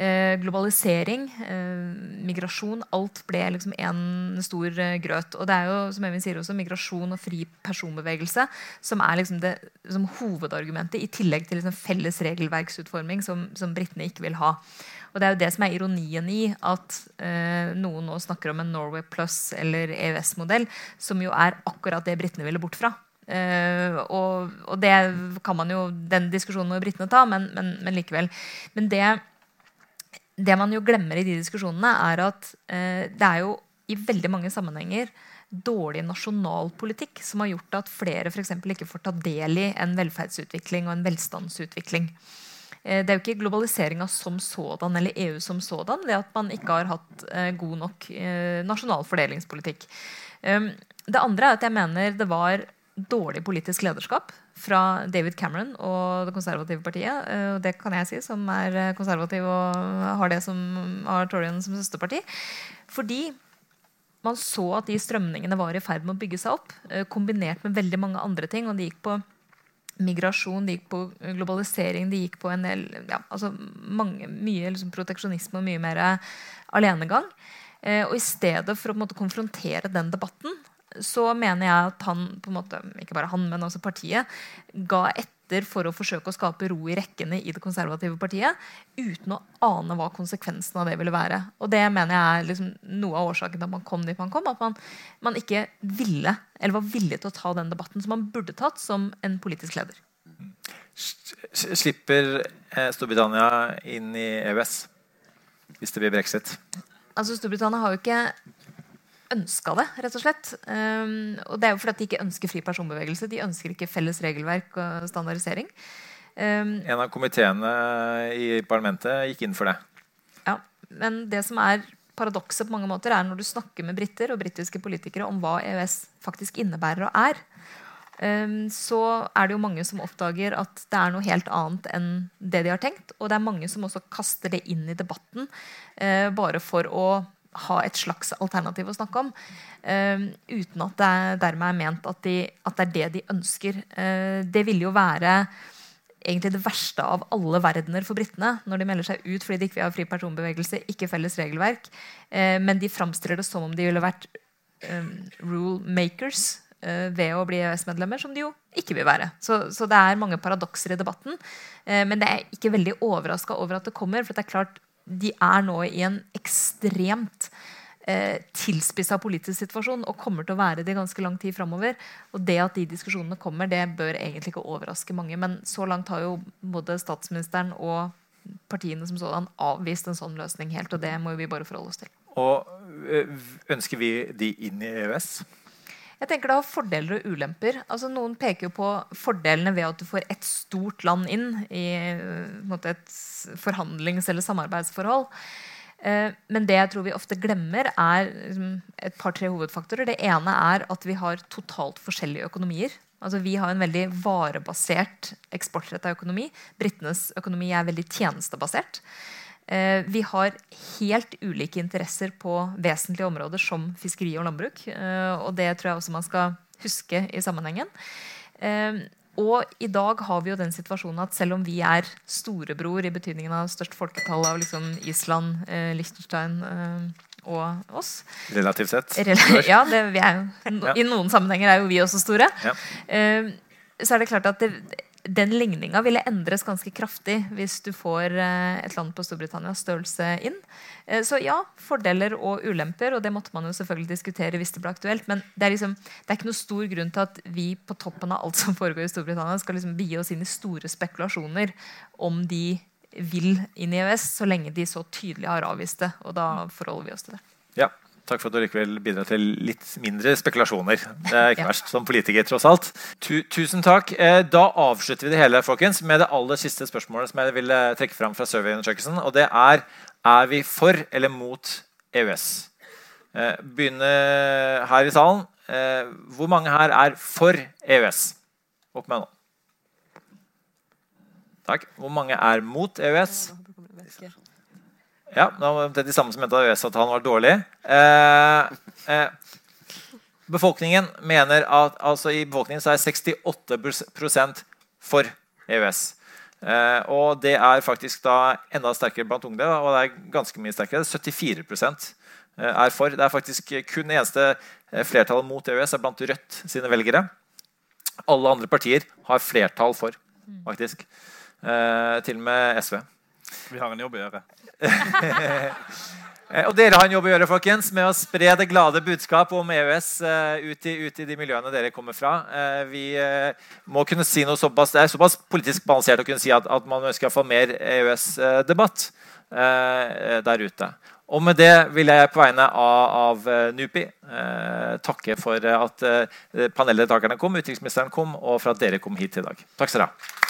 Eh, globalisering, eh, migrasjon, alt ble liksom en stor eh, grøt. Og det er jo, som Evin sier også, migrasjon og fri personbevegelse som er liksom det som hovedargumentet, i tillegg til liksom felles regelverksutforming som, som britene ikke vil ha. Og det er jo det som er ironien i at eh, noen nå snakker om en Norway Plus eller EØS-modell, som jo er akkurat det britene ville bort fra. Eh, og, og det kan man jo, den diskusjonen må britene ta, men, men, men likevel. Men det, det man jo glemmer i de diskusjonene, er at eh, det er jo i veldig mange sammenhenger dårlig nasjonalpolitikk som har gjort at flere for ikke får ta del i en velferdsutvikling og en velstandsutvikling. Eh, det er jo ikke globaliseringa som sådan eller EU som sådan, det at man ikke har hatt eh, god nok eh, nasjonal fordelingspolitikk. Um, det andre er at jeg mener det var dårlig politisk lederskap fra David Cameron og Det konservative partiet. Og det kan jeg si, som er konservativ og har det som har Torian som søsterparti. Fordi man så at de strømningene var i ferd med å bygge seg opp, kombinert med veldig mange andre ting. og de gikk på migrasjon, det gikk på globalisering, det gikk på en del ja, altså mange, Mye liksom proteksjonisme og mye mer alenegang. Eh, og i stedet for å måte, konfrontere den debatten, så mener jeg at han, på en måte, ikke bare han, men også partiet, ga etter for å forsøke å skape ro i rekkene i det konservative partiet, uten å ane hva konsekvensen av det ville være. Og det mener jeg er liksom noe av årsaken til at man kom dit man kom. At man, man ikke ville, eller var villig til å ta den debatten som man burde tatt som en politisk leder. Slipper eh, Storbritannia inn i EØS hvis det blir brexit? Altså Storbritannia har jo ikke ønska det, rett og slett. Um, og det er jo fordi de ikke ønsker fri personbevegelse. De ønsker ikke felles regelverk og standardisering. Um, en av komiteene i parlamentet gikk inn for det. Ja, Men det som er paradokset på mange måter, er når du snakker med briter og britiske politikere om hva EØS faktisk innebærer og er, um, så er det jo mange som oppdager at det er noe helt annet enn det de har tenkt. Og det er mange som også kaster det inn i debatten uh, bare for å ha et slags alternativ å snakke om. Uh, uten at det dermed er ment at, de, at, det er det de ønsker. Uh, det ville jo være egentlig det verste av alle verdener for britene når de melder seg ut fordi de ikke vil ha fri personbevegelse, ikke felles regelverk. Uh, men de framstiller det som om de ville vært um, rule makers ved å bli EØS-medlemmer, som de jo ikke vil være. Så, så, det er mange paradokser i debatten. men det er ikke veldig overraska over at det kommer. for det er klart de er nå i en ekstremt eh, tilspissa politisk situasjon og kommer til å være det ganske lang tid framover. Og det at de diskusjonene kommer, det bør egentlig ikke overraske mange. Men så langt har jo både statsministeren og partiene som sådan avvist en sånn løsning helt. Og det må vi bare forholde oss til. Og eh, ønsker vi de inn i EØS? Jeg tenker Det har fordeler og ulemper. Altså Noen peker jo på fordelene ved at du får et stort land inn i måte, et forhandlings- eller samarbeidsforhold. Eh, men det jeg tror vi ofte glemmer, er liksom, et par-tre hovedfaktorer. Det ene er at vi har totalt forskjellige økonomier. Altså Vi har en veldig varebasert eksportretta økonomi. Britenes økonomi er veldig tjenestebasert. Eh, vi har helt ulike interesser på vesentlige områder som fiskeri og landbruk. Eh, og det tror jeg også man skal huske i sammenhengen. Eh, og i dag har vi jo den situasjonen at selv om vi er storebror i betydningen av størst folketall av liksom Island, Liechtenstein og oss Relativt sett. ja, det, jo, no, I noen sammenhenger er jo vi også store. Ja. Så er det klart at det, den ligninga ville endres ganske kraftig hvis du får eh, et land på Storbritannias størrelse inn. Eh, så ja, fordeler og ulemper, og det måtte man jo selvfølgelig diskutere hvis det ble aktuelt. Men det er, liksom, det er ikke noe stor grunn til at vi på toppen av alt som foregår i Storbritannia, skal liksom begi oss inn i store spekulasjoner om de vil inn i EØS, så lenge de så tydelig har avvist det. Og da forholder vi oss til det. Ja, Takk for at du likevel bidrar til litt mindre spekulasjoner. Det er ikke ja. verst som politiker, tross alt. Tu tusen takk. Eh, da avslutter vi det hele folkens, med det aller siste spørsmålet som jeg vil eh, trekke fram fra surveyundersøkelsen. Og det er er vi for eller mot EØS. Eh, begynne her i salen. Hvor mange her er for EØS? Opp med nå. Takk. Hvor mange er mot EØS? Ja, det var de samme som mente EØS-avtalen var dårlig. Eh, eh, befolkningen mener at altså I befolkningen så er 68% for EØS. Eh, og det er faktisk da enda sterkere blant unge, og det er ganske mye sterkere. 74 eh, er for. Det er faktisk kun det eneste eh, flertallet mot EØS er blant Rødt sine velgere. Alle andre partier har flertall for, faktisk. Eh, til og med SV. Vi har en jobb å gjøre. Eh, og dere har en jobb å gjøre folkens, med å spre det glade budskap om EØS uh, ut, i, ut, i, de miljøene dere kommer fra. Uh, vi må kunne si noe såpass, Det er såpass politisk balansert å kunne si at, at man ønsker å få mer EØS-debatt der ute. Og med det vil jeg på vegne av, av eh, NUPI eh, takke for at eh, paneldeltakerne kom, utenriksministeren kom, og for at dere kom hit i dag. Takk skal dere ha.